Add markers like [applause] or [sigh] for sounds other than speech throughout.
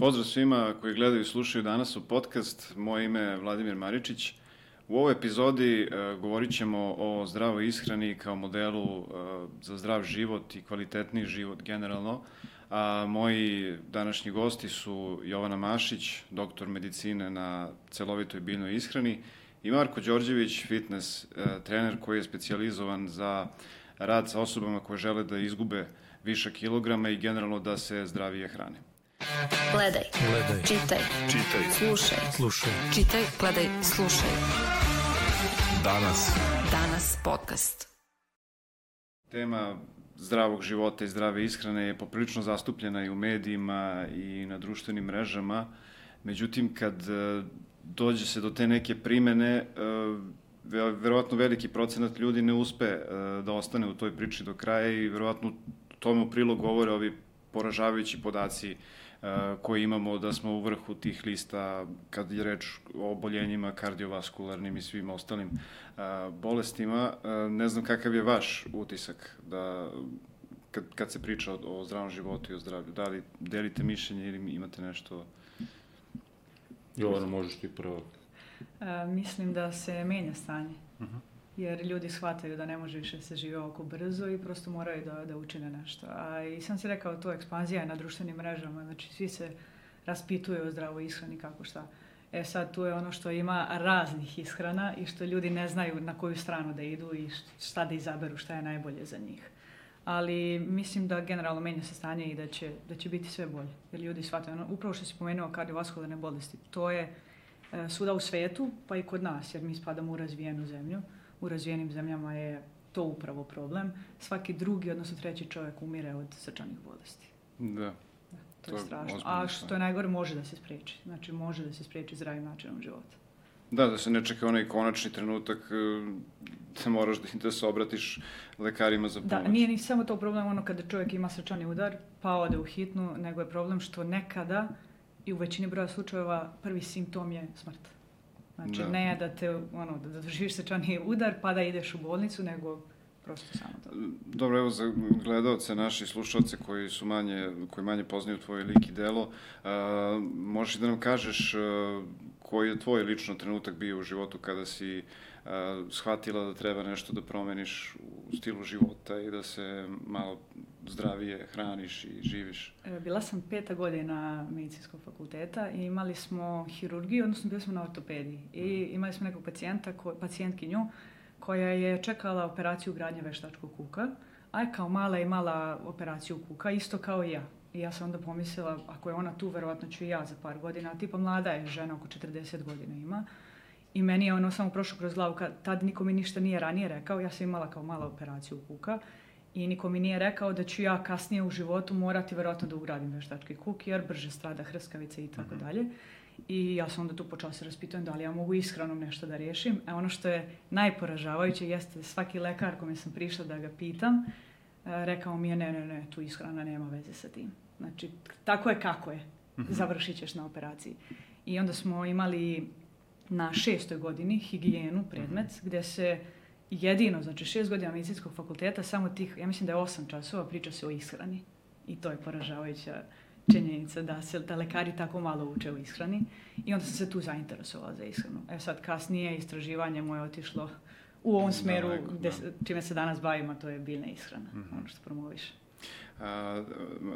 Pozdrav svima koji gledaju i slušaju danas u podcast. Moje ime je Vladimir Maričić. U ovoj epizodi uh, govorit ćemo o zdravoj ishrani kao modelu uh, za zdrav život i kvalitetniji život generalno. A moji današnji gosti su Jovana Mašić, doktor medicine na celovitoj biljnoj ishrani i Marko Đorđević, fitness uh, trener koji je specijalizovan za rad sa osobama koje žele da izgube više kilograma i generalno da se zdravije hrane. Gledaj. Gledaj. Čitaj. Čitaj. Slušaj. Slušaj. Čitaj, gledaj, slušaj. Danas. Danas podcast. Tema zdravog života i zdrave ishrane je poprilično zastupljena i u medijima i na društvenim mrežama. Međutim, kad e, dođe se do te neke primene, e, verovatno veliki procenat ljudi ne uspe e, da ostane u toj priči do kraja i verovatno tome u prilog govore ovi poražavajući podaci koji imamo da smo u vrhu tih lista kad je reč o oboljenjima kardiovaskularnim i svim ostalim bolestima. Ne znam kakav je vaš utisak da kad, kad se priča o, o zdravom životu i o zdravlju. Da li delite mišljenje ili imate nešto... Jovana, možeš ti prvo. E, mislim da se menja stanje. Uh -huh. Jer ljudi shvataju da ne može više se žive oko brzo i prosto moraju da, da učine nešto. A i sam si rekao, to ekspanzija je na društvenim mrežama, znači svi se raspituju o zdravoj ishrani kako šta. E sad tu je ono što ima raznih ishrana i što ljudi ne znaju na koju stranu da idu i šta da izaberu, šta je najbolje za njih. Ali mislim da generalno menja se stanje i da će, da će biti sve bolje. Jer ljudi shvataju, ono, upravo što si pomenuo kardiovaskularne bolesti, to je e, svuda u svetu, pa i kod nas, jer mi spadamo u razvijenu zemlju. U razvijenim zemljama je to upravo problem. Svaki drugi, odnosno treći čovjek umire od srčanih bolesti. Da. Da, to, To je strašno. A što je najgore, može da se spreči. Znači, može da se spreči zdravim načinom života. Da, da se ne čeka onaj konačni trenutak e, da moraš da, da se obratiš lekarima za pomoć. Da, nije ni samo to problem ono kada čovjek ima srčani udar, pa ode u hitnu, nego je problem što nekada i u većini broja slučajeva prvi simptom je smrt. Znači, Da. ne da te, ono, da doživiš srčani udar pa da ideš u bolnicu, nego prosto samo to. Dobro, evo za gledalce, naši slušalce koji su manje, koji manje poznaju tvoj lik i delo, a, možeš da nam kažeš a, koji je tvoj lično trenutak bio u životu kada si a, shvatila da treba nešto da promeniš u stilu života i da se malo zdravije hraniš i živiš? Bila sam peta godina medicinskog fakulteta i imali smo hirurgiju, odnosno bili smo na ortopediji. I imali smo nekog pacijenta, ko, pacijentkinju, koja je čekala operaciju gradnje veštačkog kuka, a je kao mala imala operaciju kuka, isto kao i ja. I ja sam onda pomislila, ako je ona tu, verovatno ću i ja za par godina. Tipa mlada je žena, oko 40 godina ima. I meni je ono samo prošlo kroz glavu, kad, tad niko mi ništa nije ranije rekao, ja sam imala kao mala operaciju kuka i niko mi nije rekao da ću ja kasnije u životu morati verovatno da ugradim veštački kuk jer brže strada hrskavice i tako dalje. I ja sam onda tu počela se raspitujem da li ja mogu ishranom nešto da riješim. A ono što je najporažavajuće jeste da svaki lekar kome sam prišla da ga pitam, e, rekao mi je ne, ne, ne, tu ishrana nema veze sa tim. Znači, tako je kako je. Završit ćeš na operaciji. I onda smo imali na šestoj godini higijenu predmet gde se jedino, znači šest godina medicinskog fakulteta, samo tih, ja mislim da je osam časova, priča se o ishrani. I to je poražavajuća činjenica da se da lekari tako malo uče o ishrani i onda sam se tu zainteresovala za ishranu. E sad kasnije istraživanje moje otišlo u ovom smeru Daleko, gde, da. čime se danas bavimo, to je biljna ishrana, ono što promoviš. A,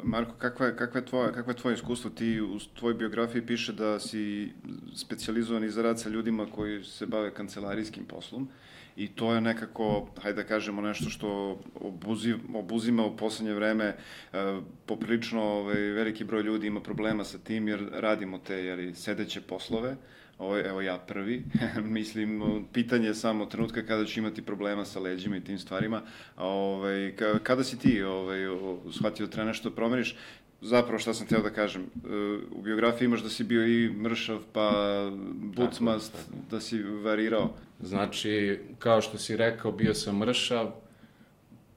Marko, kakva je, kakva, je tvoja, kakva je tvoje iskustvo? Ti u tvojoj biografiji piše da si specijalizovan i za rad sa ljudima koji se bave kancelarijskim poslom i to je nekako, hajde da kažemo, nešto što obuzi, obuzima u poslednje vreme e, poprilično ovaj, veliki broj ljudi ima problema sa tim jer radimo te jeli, sedeće poslove, Ovo, evo ja prvi, [laughs] mislim, pitanje je samo trenutka kada ću imati problema sa leđima i tim stvarima. A, Ovaj, ka- kada si ti ovaj, o- shvatio da treba nešto da promeniš, zapravo šta sam teo da kažem, e, u biografiji imaš da si bio i mršav, pa bucmast, Tako, tako. da si varirao. Znači, kao što si rekao, bio sam mršav,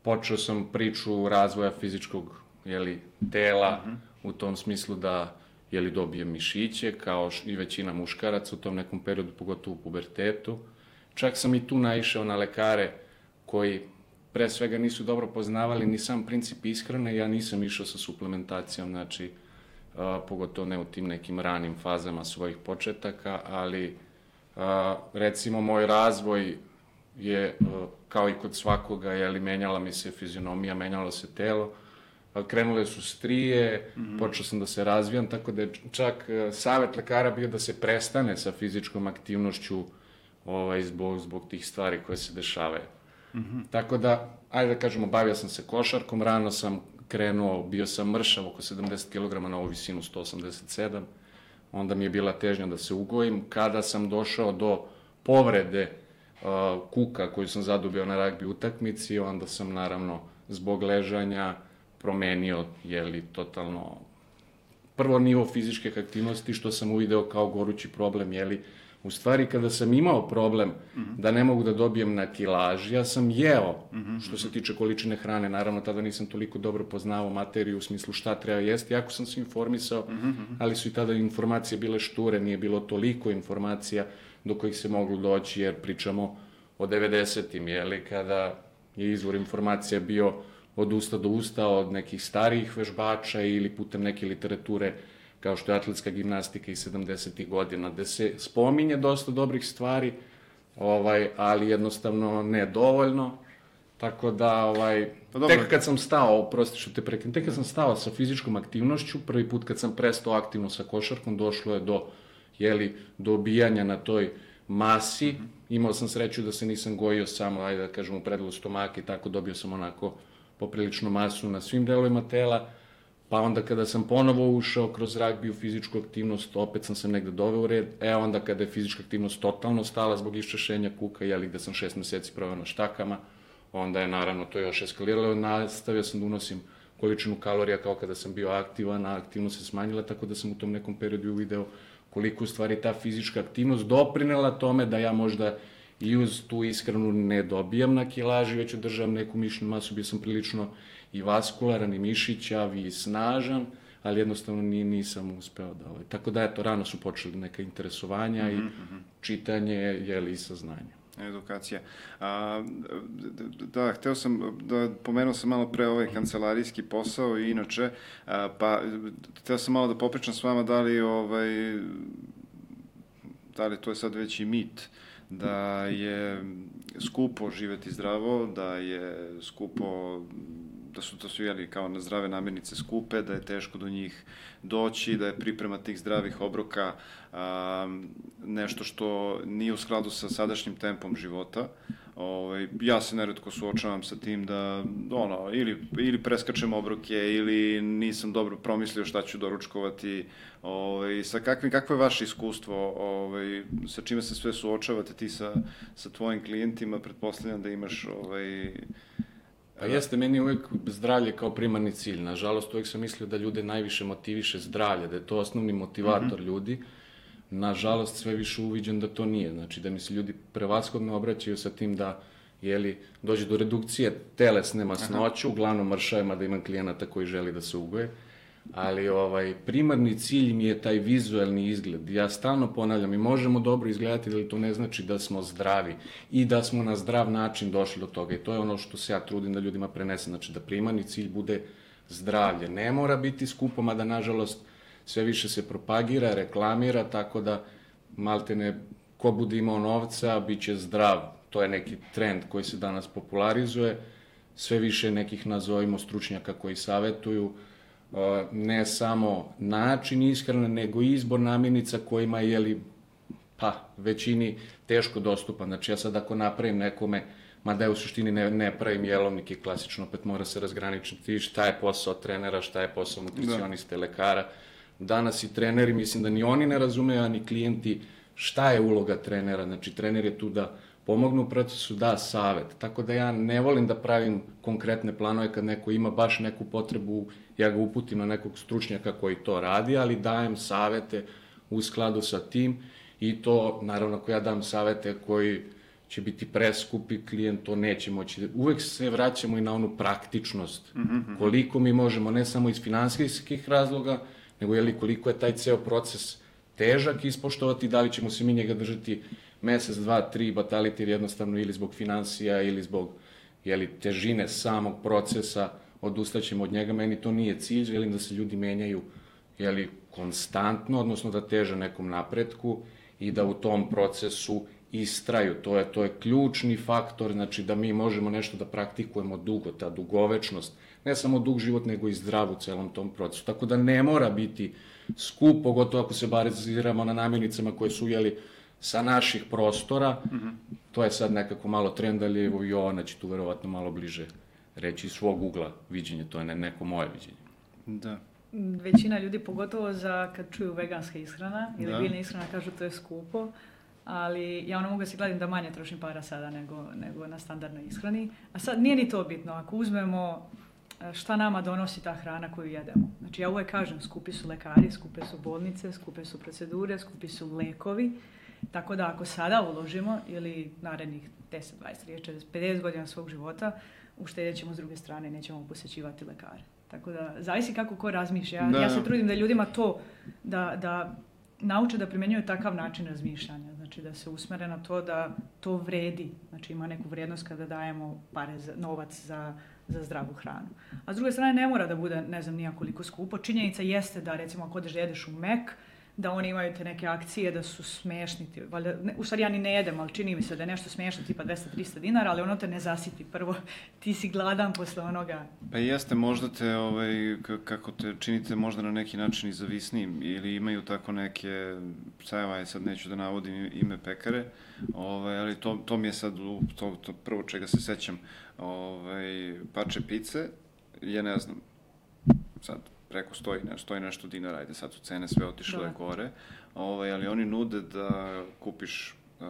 počeo sam priču razvoja fizičkog jeli, tela, u tom smislu da jeli, dobijem mišiće, kao i većina muškaraca u tom nekom periodu, pogotovo u pubertetu. Čak sam i tu naišao na lekare koji pre svega nisu dobro poznavali ni sam princip ishrane, ja nisam išao sa suplementacijom, znači, a, pogotovo ne u tim nekim ranim fazama svojih početaka, ali a, recimo moj razvoj je a, kao i kod svakoga, jeli, menjala mi se fizionomija, menjalo se telo, a, krenule su strije, mm -hmm. počeo sam da se razvijam, tako da je čak a, savet lekara bio da se prestane sa fizičkom aktivnošću ovaj, zbog, zbog tih stvari koje se dešavaju. -hmm. Tako da, ajde da kažemo, bavio sam se košarkom, rano sam krenuo, bio sam mršav oko 70 kg na ovu visinu 187, onda mi je bila težnja da se ugojim. Kada sam došao do povrede uh, kuka koju sam zadubio na ragbi utakmici, onda sam naravno zbog ležanja promenio, jeli, totalno prvo nivo fizičke aktivnosti, što sam uvideo kao gorući problem, jeli, U stvari, kada sam imao problem mm -hmm. da ne mogu da dobijem na kilaž, ja sam jeo, mm -hmm. što se tiče količine hrane, naravno tada nisam toliko dobro poznavao materiju u smislu šta treba jesti, jako sam se informisao, mm -hmm. ali su i tada informacije bile šture, nije bilo toliko informacija do kojih se moglo doći, jer pričamo o 90-im, jeli, kada je izvor informacija bio od usta do usta, od nekih starijih vežbača ili putem neke literature kao što je atletska gimnastika iz 70. godina, gde se spominje dosta dobrih stvari, ovaj, ali jednostavno ne dovoljno. Tako da, ovaj, pa tek kad sam stao, prosti što te prekinem, tek kad sam stao sa fizičkom aktivnošću, prvi put kad sam prestao aktivno sa košarkom, došlo je do, jeli, do obijanja na toj masi. Imao sam sreću da se nisam gojio samo, ajde da kažem, u predelu stomaka i tako dobio sam onako popriličnu masu na svim delovima tela Pa onda kada sam ponovo ušao kroz ragbi u fizičku aktivnost, opet sam se negde doveo u red. E onda kada je fizička aktivnost totalno stala zbog iščešenja kuka, jeli gde sam šest meseci proveo na štakama, onda je naravno to još eskaliralo. Nastavio sam da unosim količinu kalorija kao kada sam bio aktivan, a aktivnost se smanjila, tako da sam u tom nekom periodu uvideo koliko u stvari ta fizička aktivnost doprinela tome da ja možda i uz tu ishranu ne dobijam na kilaži, već održavam neku mišnu masu, bio sam prilično i vaskularan i mišićav i snažan, ali jednostavno ni, nisam uspeo da ovaj. Tako da eto, rano su počeli neka interesovanja mm -hmm. i mhm. čitanje, jeli, i saznanje edukacija. A, da, hteo sam, da pomenuo sam malo pre ovaj kancelarijski posao i inače, a, pa hteo sam malo da popričam s vama da li ovaj, da li to je sad već i mit, da je skupo živeti zdravo, da je skupo da su to jeli kao na zdrave namirnice skupe, da je teško do njih doći, da je priprema tih zdravih obroka a, nešto što nije u skladu sa sadašnjim tempom života. Ovaj, ja se neretko suočavam sa tim da ono, ili, ili preskačem obroke ili nisam dobro promislio šta ću doručkovati. Ovaj, sa kakvim, kakvo je vaše iskustvo? Ovaj, sa čime se sve suočavate ti sa, sa tvojim klijentima? Pretpostavljam da imaš ovaj, Pa jeste, meni uvek zdravlje kao primarni cilj. Nažalost, uvek sam mislio da ljude najviše motiviše zdravlje, da je to osnovni motivator mm -hmm. ljudi. Nažalost, sve više uviđam da to nije. Znači, da mi se ljudi prevaskodno obraćaju sa tim da jeli, dođe do redukcije telesne masnoće, uglavnom mršajima da imam klijenata koji želi da se ugoje ali ovaj primarni cilj mi je taj vizuelni izgled. Ja stalno ponavljam, mi možemo dobro izgledati, ali to ne znači da smo zdravi i da smo na zdrav način došli do toga. I to je ono što se ja trudim da ljudima prenesem, znači da primarni cilj bude zdravlje. Ne mora biti skupo, mada nažalost sve više se propagira, reklamira, tako da maltene ko bude imao novca, bit će zdrav. To je neki trend koji se danas popularizuje. Sve više nekih nazovimo stručnjaka koji savetuju, ne samo način ishrane, nego izbor namirnica kojima je li pa većini teško dostupan. Znači ja sad ako napravim nekome, mada ja u suštini ne, ne pravim jelovnike klasično, opet mora se razgraničiti šta je posao trenera, šta je posao nutricioniste, da. lekara. Danas i treneri, mislim da ni oni ne razumeju, a ni klijenti šta je uloga trenera. Znači trener je tu da pomognu u procesu, da savet. Tako da ja ne volim da pravim konkretne planove kad neko ima baš neku potrebu ja ga uputim na nekog stručnjaka koji to radi, ali dajem savete u skladu sa tim i to, naravno, ako ja dam savete koji će biti preskupi, klijent to neće moći. Uvek se vraćamo i na onu praktičnost. Mm -hmm. Koliko mi možemo, ne samo iz finansijskih razloga, nego je li koliko je taj ceo proces težak ispoštovati, da li ćemo se mi njega držati mesec, dva, tri bataliti, jednostavno ili zbog financija ili zbog jeli, težine samog procesa, odustaćemo od njega, meni to nije cilj, želim da se ljudi menjaju jeli, konstantno, odnosno da teže nekom napretku i da u tom procesu istraju. To je, to je ključni faktor, znači da mi možemo nešto da praktikujemo dugo, ta dugovečnost, ne samo dug život, nego i zdrav u celom tom procesu. Tako da ne mora biti skup, pogotovo ako se baziramo na namirnicama koje su, jeli, sa naših prostora, mm -hmm. to je sad nekako malo trend, ali evo i Jovana će tu verovatno malo bliže reći iz svog ugla viđenje, to je ne, neko moje viđenje. Da. Većina ljudi, pogotovo za kad čuju veganska ishrana ili da. biljna ishrana, kažu to je skupo, ali ja ono mogu da se gledam da manje trošim para sada nego, nego na standardnoj ishrani. A sad nije ni to bitno, ako uzmemo e, šta nama donosi ta hrana koju jedemo. Znači ja uvek kažem, skupi su lekari, skupe su bolnice, skupe su procedure, skupi su lekovi, Tako da ako sada uložimo ili narednih 10, 20, 30, 40, 50 godina svog života, uštedjet ćemo s druge strane, nećemo posećivati lekare. Tako da, zavisi kako ko razmišlja. Da. Ja se trudim da ljudima to, da, da nauče da primenjuju takav način razmišljanja. Znači da se usmere na to da to vredi. Znači ima neku vrednost kada dajemo pare, za, novac za, za zdravu hranu. A s druge strane ne mora da bude, ne znam, nijakoliko skupo. Činjenica jeste da recimo ako odeš da jedeš u Mek, da oni imaju te neke akcije da su smešni. Valjda, ne, u stvari ja ni ne jedem, ali čini mi se da je nešto smešno, tipa 200-300 dinara, ali ono te ne zasiti prvo. [laughs] Ti si gladan posle onoga. Pa jeste, možda te, ovaj, kako te činite možda na neki način i zavisnim, ili imaju tako neke, sajeva, sad neću da navodim ime pekare, ovaj, ali to, to mi je sad to, to prvo čega se sećam, ovaj, pače pice, ja ne znam, sad, preko stoji, ne, stoji nešto dinara, ajde sad su cene sve otišle da. gore, ovaj, ali oni nude da kupiš uh,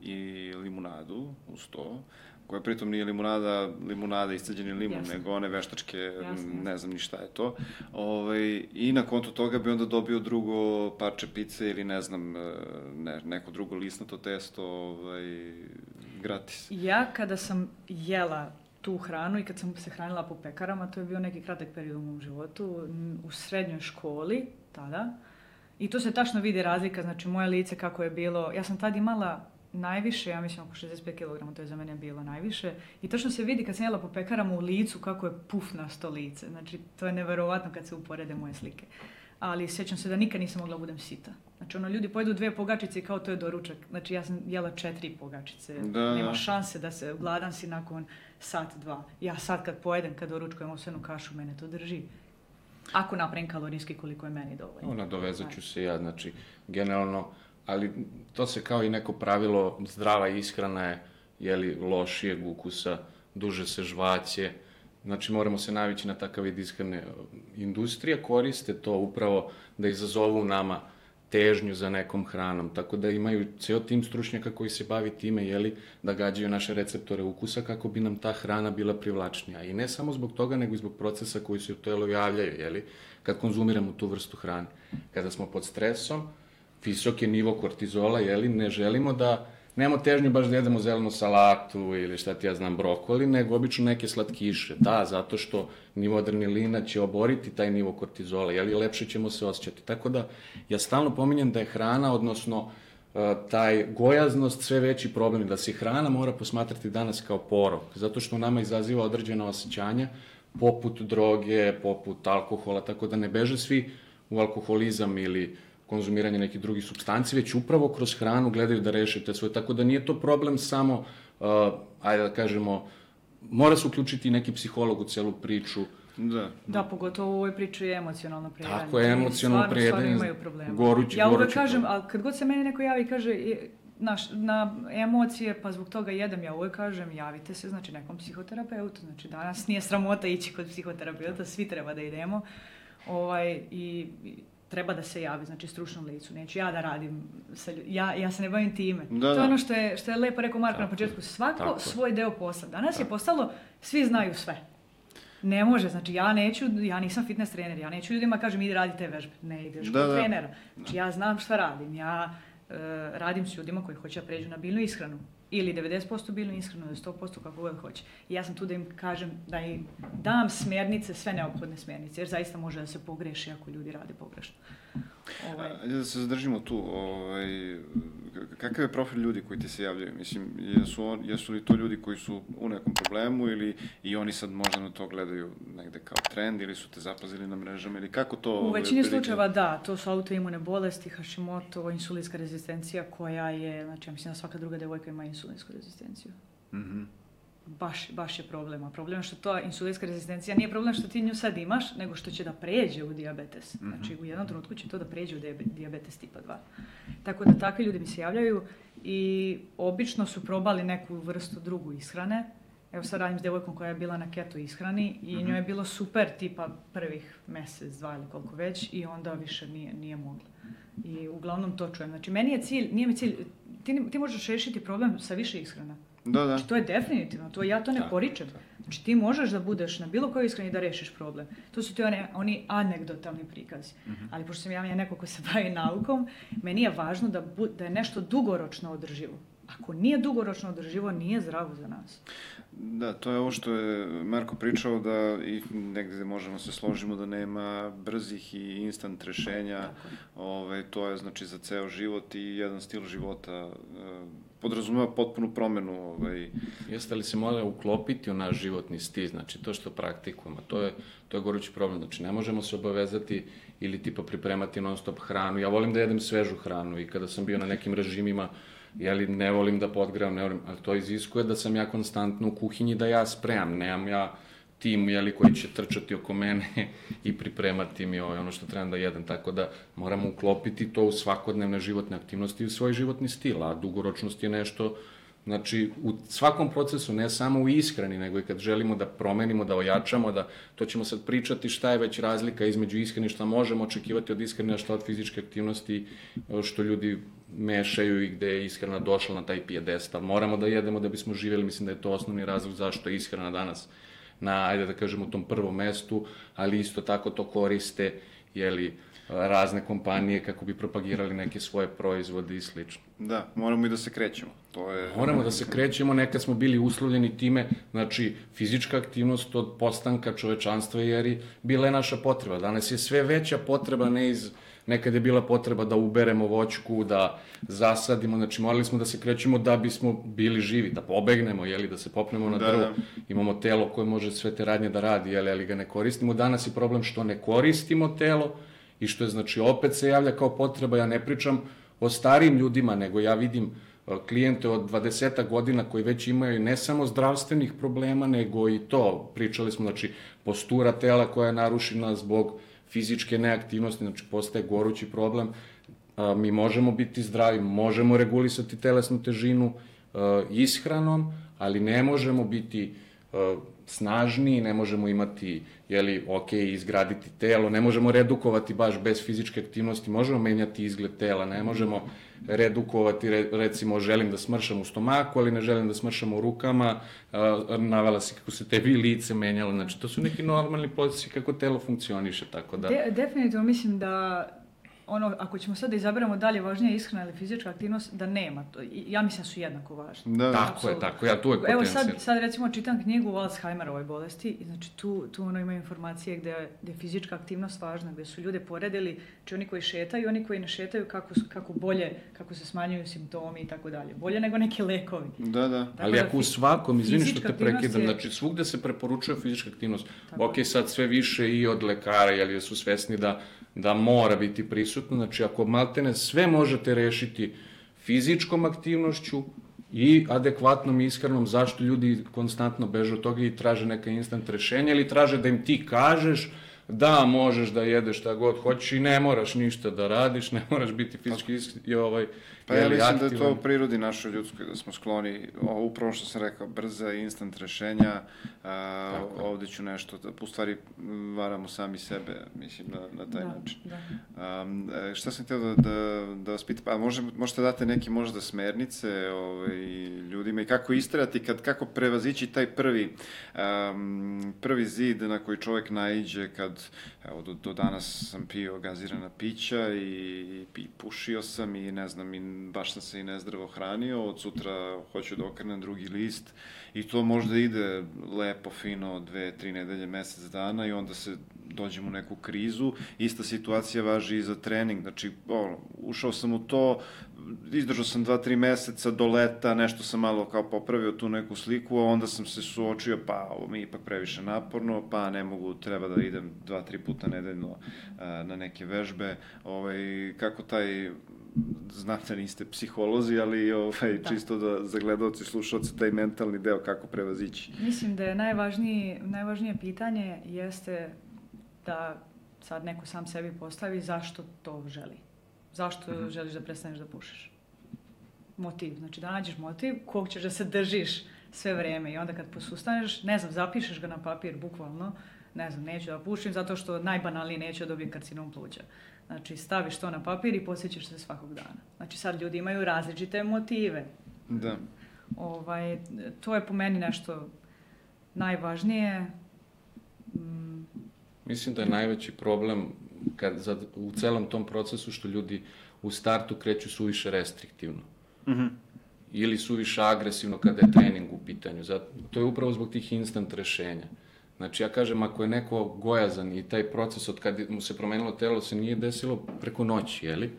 i limunadu uz to, koja pritom nije limunada, limunada iscađeni limun, Jasne. nego one veštačke, Jasne. ne znam ni šta je to. Ovaj, I na konto toga bi onda dobio drugo parče pice ili ne znam, e, ne, neko drugo lisnato testo ovaj, gratis. Ja kada sam jela tu hranu i kad sam se hranila po pekarama, to je bio neki kratak period u mom životu, u srednjoj školi tada. I tu se tačno vidi razlika, znači moje lice kako je bilo, ja sam tad imala najviše, ja mislim oko 65 kg, to je za mene bilo najviše. I tačno se vidi kad sam jela po pekarama u licu kako je pufnasto lice. Znači, to je neverovatno kad se uporede moje slike. Ali sjećam se da nikad nisam mogla budem sita. Znači, ono, ljudi pojedu dve pogačice i kao to je doručak. Znači, ja sam jela četiri pogačice. Da. Nema šanse da se, gladan si nakon sat, dva. Ja sad kad pojedem, kad doručkujem osvenu kašu, mene to drži. Ako napravim kalorijski koliko je meni dovoljno. Ona dovezat ću se ja, znači, generalno, ali to se kao i neko pravilo, zdrava ishrana je, jeli, lošijeg ukusa, duže se žvaće, znači moramo se navići na takav vid ishrane. Industrija koriste to upravo da izazovu nama težnju za nekom hranom, tako da imaju ceo tim stručnjaka koji se bavi time, jeli, da gađaju naše receptore ukusa kako bi nam ta hrana bila privlačnija. I ne samo zbog toga, nego i zbog procesa koji se u telu javljaju, jeli, kad konzumiramo tu vrstu hrane. Kada smo pod stresom, visok je nivo kortizola, jeli, ne želimo da nemamo težnju baš da jedemo zelenu salatu ili šta ti ja znam brokoli, nego obično neke slatkiše. Da, zato što nivo adrenalina će oboriti taj nivo kortizola, jeli lepše ćemo se osjećati. Tako da ja stalno pominjem da je hrana, odnosno e, taj gojaznost sve veći problem da se hrana mora posmatrati danas kao porok, zato što nama izaziva određena osjećanja poput droge, poput alkohola, tako da ne beže svi u alkoholizam ili konzumiranje nekih drugih substanci, već upravo kroz hranu gledaju da reše te svoje. Tako da nije to problem samo, uh, ajde da kažemo, mora se uključiti neki psiholog u celu priču. Da. Da, pogotovo u ovoj priči je emocionalno prejedanje. Tako je, emocionalno prejedanje, imaju problema. gorući, Ja uvek kažem, ali kad god se meni neko javi i kaže, naš, na emocije, pa zbog toga jedem, ja uvek kažem, javite se, znači, nekom psihoterapeutu. Znači, danas nije sramota ići kod psihoterapeuta, svi treba da idemo. Ovaj, i, treba da se javi, znači stručnom licu. Neću ja da radim, sa, ja, ja se ne bavim time. Da, to je da. ono što je, što je lepo rekao Marko na početku. Svako tako. svoj deo posla. Danas tako. je postalo, svi znaju sve. Ne može, znači ja neću, ja nisam fitness trener, ja neću ljudima kažem idi radi te vežbe. Ne ideš da, kod da. trenera. Znači ja znam šta radim, ja uh, radim s ljudima koji hoće da pređu na biljnu ishranu ili 90% biljnu ishranu, 100% kako god hoće. I ja sam tu da im kažem, da im dam smjernice, sve neophodne smjernice, jer zaista može da se pogreši ako ljudi rade pogrešno. Ovaj. Ajde da se zadržimo tu. Ovaj, kakav je profil ljudi koji ti se javljaju? Mislim, jesu, on, jesu li to ljudi koji su u nekom problemu ili i oni sad možda na to gledaju negde kao trend ili su te zapazili na mrežama ili kako to... U ovaj, većini otprilike- slučajeva da, to su autoimune bolesti, Hashimoto, insulinska rezistencija koja je, znači ja mislim da svaka druga devojka ima insulinsku rezistenciju. Mhm. Baš, baš je problem. A problem je što to insulinska rezistencija nije problem što ti nju sad imaš, nego što će da pređe u diabetes. Znači u jednom trenutku će to da pređe u diabe- diabetes tipa 2. Tako da takvi ljudi mi se javljaju i obično su probali neku vrstu drugu ishrane. Evo sad radim s devojkom koja je bila na keto ishrani i njoj je bilo super tipa prvih mesec, dva ili koliko već i onda više nije, nije mogla. I uglavnom to čujem. Znači meni je cilj, nije mi cilj, ti, ti možeš rešiti problem sa više ishrana. Da, da. Znači, to je definitivno, to ja to ne Tako, poričem. Znači, ti možeš da budeš na bilo kojoj ishrani da rešiš problem. To su ti one, oni anegdotalni prikazi. Ali pošto sam ja ja neko ko se bavi naukom, meni je važno da, bu, da je nešto dugoročno održivo. Ako nije dugoročno održivo, nije zdravo za nas. Da, to je ovo što je Marko pričao da i negde možemo se složimo da nema brzih i instant rešenja. Ovaj, to je znači za ceo život i jedan stil života e, podrazumeva potpunu promenu ovaj, Jeste li se mora uklopiti u naš životni stil, znači to što praktikujemo, to je, to je gorući problem, znači ne možemo se obavezati ili tipa pripremati non stop hranu. Ja volim da jedem svežu hranu i kada sam bio na nekim režimima, jeli, ne volim da podgravam, ne volim, ali to iziskuje da sam ja konstantno u kuhinji, da ja spremam, nemam ja tim jeli, koji će trčati oko mene i pripremati mi ovaj, ono što trebam da jedem, tako da moramo uklopiti to u svakodnevne životne aktivnosti i u svoj životni stil, a dugoročnost je nešto Znači, u svakom procesu, ne samo u ishrani, nego i kad želimo da promenimo, da ojačamo, da to ćemo sad pričati šta je već razlika između ishrane, šta možemo očekivati od ishrane, a šta od fizičke aktivnosti, što ljudi mešaju i gde je ishrana došla na taj pijedestal. Moramo da jedemo da bismo živjeli, mislim da je to osnovni razlog zašto je ishrana danas na, ajde da kažemo, tom prvom mestu, ali isto tako to koriste, jeli, razne kompanije kako bi propagirali neke svoje proizvode i slično. Da, moramo i da se krećemo. To je... Moramo da se krećemo, nekad smo bili uslovljeni time, znači fizička aktivnost od postanka čovečanstva jer je bila je naša potreba. Danas je sve veća potreba, ne iz, nekad je bila potreba da uberemo voćku, da zasadimo, znači morali smo da se krećemo da bismo bili živi, da pobegnemo, jeli, da se popnemo na Da, drvo. da. Imamo telo koje može sve te radnje da radi, jeli, ali ga ne koristimo. Danas je problem što ne koristimo telo i što je, znači, opet se javlja kao potreba, ja ne pričam o starijim ljudima, nego ja vidim e, klijente od 20 godina koji već imaju ne samo zdravstvenih problema, nego i to. Pričali smo, znači, postura tela koja je narušena zbog fizičke neaktivnosti, znači postaje gorući problem. Mi možemo biti zdravi, možemo regulisati telesnu težinu ishranom, ali ne možemo biti snažniji, ne možemo imati, jeli, ok, izgraditi telo, ne možemo redukovati baš bez fizičke aktivnosti, možemo menjati izgled tela, ne možemo redukovati, re, recimo, želim da smršam u stomaku, ali ne želim da smršam u rukama, navela si kako se tebi lice menjalo, znači to su neki normalni procesi kako telo funkcioniše, tako da... De, definitivno mislim da ono, ako ćemo sad da izaberemo dalje važnija ishrana ili fizička aktivnost, da nema to. Ja mislim da su jednako važni. Da, Tako je, apsolutno. tako, ja tu je Evo sad, sad recimo čitam knjigu o Alzheimerovoj bolesti i znači tu, tu ono ima informacije gde, je- gde je fizička aktivnost važna, gde su ljude poredili, znači oni koji šetaju i oni koji ne šetaju kako, su- kako bolje, kako se smanjuju simptomi i tako dalje. Bolje nego neki lekovi. Da, da. Tako Ali da ako u svakom, izvini što te prekidam, je- znači svugde se preporučuje fizička aktivnost. Tako ok, sad sve više i od lekara, jer su svesni da, da mora biti prisutno. Znači ako maltene sve možete rešiti fizičkom aktivnošću i adekvatnom ishranom, zašto ljudi konstantno beže od toga i traže neka instant rešenja ili traže da im ti kažeš da možeš da jedeš šta god hoćeš i ne moraš ništa da radiš, ne moraš biti fizički isk- i ovaj, Pa ja mislim da je to aktivan. u prirodi našoj ljudskoj, da smo skloni, o, upravo što sam rekao, brza i instant rešenja, a, ovde ću nešto, da, u stvari varamo sami sebe, mislim, na, na taj da, način. da. Um, e, šta sam htio da, da, da vas pitam, pa može, možete date neke možda smernice ovaj, ljudima i kako istrajati, kad, kako prevazići taj prvi, um, prvi zid na koji čovjek naiđe kad, evo, do, do danas sam pio gazirana pića i, i, i pušio sam i ne znam, i baš sam se i nezdravo hranio, od sutra hoću da okrenem drugi list i to možda ide lepo, fino, dve, tri nedelje, mesec dana i onda se dođem u neku krizu. Ista situacija važi i za trening. Znači, ono, ušao sam u to, izdržao sam dva, tri meseca do leta, nešto sam malo kao popravio tu neku sliku, a onda sam se suočio, pa ovo mi je ipak previše naporno, pa ne mogu, treba da idem dva, tri puta nedeljno na neke vežbe. Ovaj, kako taj znate, da niste psiholozi, ali ovaj, da. čisto da za gledalci i slušalci taj mentalni deo kako prevazići. Mislim da je najvažniji, najvažnije pitanje jeste da sad neko sam sebi postavi zašto to želi. Zašto mm -hmm. želiš da prestaneš da pušiš? Motiv. Znači da nađeš motiv kog ćeš da se držiš sve vreme i onda kad posustaneš, ne znam, zapišeš ga na papir bukvalno, ne znam, neću da pušim zato što najbanalnije neću da dobijem karcinom pluća. Znači, staviš to na papir i posjećaš se svakog dana. Znači, sad ljudi imaju različite motive. Da. Ovaj, to je po meni nešto najvažnije. Mm. Mislim da je najveći problem kad, za, u celom tom procesu što ljudi u startu kreću suviše restriktivno. Mm -hmm. Ili suviše agresivno kada je trening u pitanju. Zato, to je upravo zbog tih instant rešenja. Znači, ja kažem, ako je neko gojazan i taj proces od kad mu se promenilo telo se nije desilo preko noći, jeli?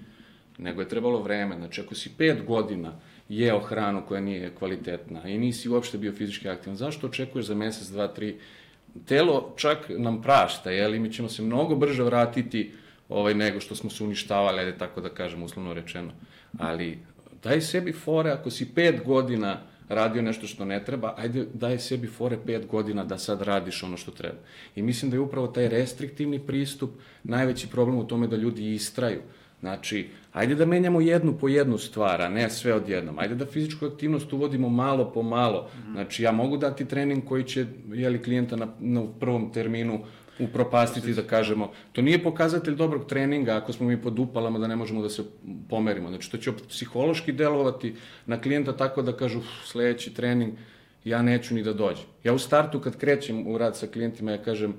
Nego je trebalo vreme. Znači, ako si pet godina jeo hranu koja nije kvalitetna i nisi uopšte bio fizički aktivan, zašto očekuješ za mesec, dva, tri? Telo čak nam prašta, jeli? Mi ćemo se mnogo brže vratiti ovaj, nego što smo se uništavali, ajde tako da kažem, uslovno rečeno. Ali daj sebi fore, ako si pet godina radio nešto što ne treba, ajde daj sebi fore pet godina da sad radiš ono što treba. I mislim da je upravo taj restriktivni pristup najveći problem u tome da ljudi istraju. Znači, ajde da menjamo jednu po jednu stvar, a ne sve odjednom. Ajde da fizičku aktivnost uvodimo malo po malo. Znači, ja mogu dati trening koji će, jeli, klijenta na, na prvom terminu upropastiti, da kažemo. To nije pokazatelj dobrog treninga ako smo mi pod upalama da ne možemo da se pomerimo. Znači, to će psihološki delovati na klijenta tako da kažu sledeći trening ja neću ni da dođem. Ja u startu kad krećem u rad sa klijentima ja kažem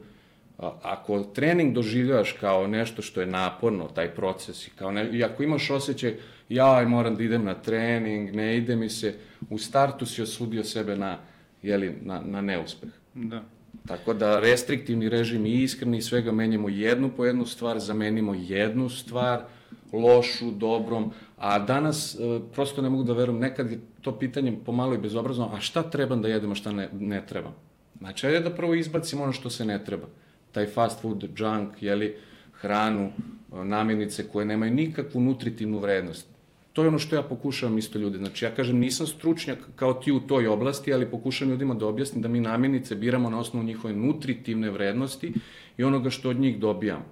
ako trening doživljavaš kao nešto što je naporno, taj proces, i, kao ne, i ako imaš osjećaj, ja moram da idem na trening, ne ide mi se, u startu si osudio sebe na, jeli, na, na neuspeh. Da. Tako da restriktivni režim i iskreni svega menjamo jednu po jednu stvar, zamenimo jednu stvar, lošu, dobrom, a danas e, prosto ne mogu da verujem, nekad je to pitanje pomalo i bezobrazno, a šta trebam da jedem, a šta ne, ne trebam? Znači, ajde da prvo izbacimo ono što se ne treba. Taj fast food, junk, jeli, hranu, e, namirnice koje nemaju nikakvu nutritivnu vrednost to je ono što ja pokušavam isto ljudi. Znači, ja kažem, nisam stručnjak kao ti u toj oblasti, ali pokušavam ljudima da objasnim da mi namirnice biramo na osnovu njihove nutritivne vrednosti i onoga što od njih dobijamo.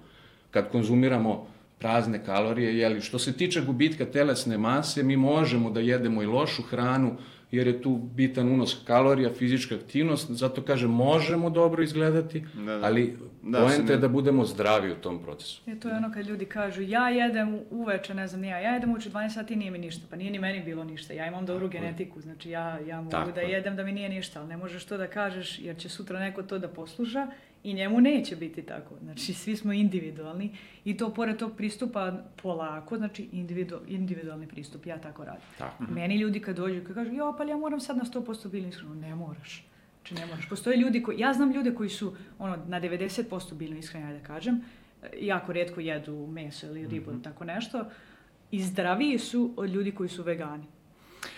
Kad konzumiramo prazne kalorije, jeli, što se tiče gubitka telesne mase, mi možemo da jedemo i lošu hranu, jer je tu bitan unos kalorija, fizička aktivnost, zato kažem možemo dobro izgledati, da, da. ali da, poenta je da budemo zdravi u tom procesu. E, to je ono kad ljudi kažu ja jedem uveče, ne znam, ja, ja jedem uveče 12 sati nije mi ništa, pa nije ni meni bilo ništa, ja imam dobru Tako genetiku, znači ja, ja mogu Tako da jedem da mi nije ništa, ali ne možeš to da kažeš jer će sutra neko to da posluša i njemu neće biti tako. Znači, svi smo individualni i to pored tog pristupa polako, znači individu, individualni pristup, ja tako radim. Tako. Meni ljudi kad dođu, kad kažu, jo, pa ja moram sad na 100% biljnu ishranu, ne moraš. Znači, ne moraš. Postoje ljudi koji, ja znam ljude koji su ono, na 90% biljno ishrane, da kažem, jako redko jedu meso ili ribu, mm -hmm. tako nešto, i zdraviji su od ljudi koji su vegani.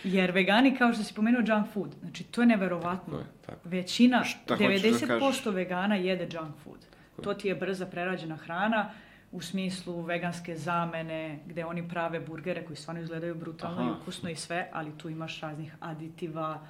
Jer vegani, kao što si pomenuo, junk food. Znači, to je neverovatno. Tako je, tako. Većina, Šta 90% da vegana jede junk food. Tako to ti je brza prerađena hrana u smislu veganske zamene, gde oni prave burgere koji stvarno izgledaju brutalno Aha. i ukusno i sve, ali tu imaš raznih aditiva,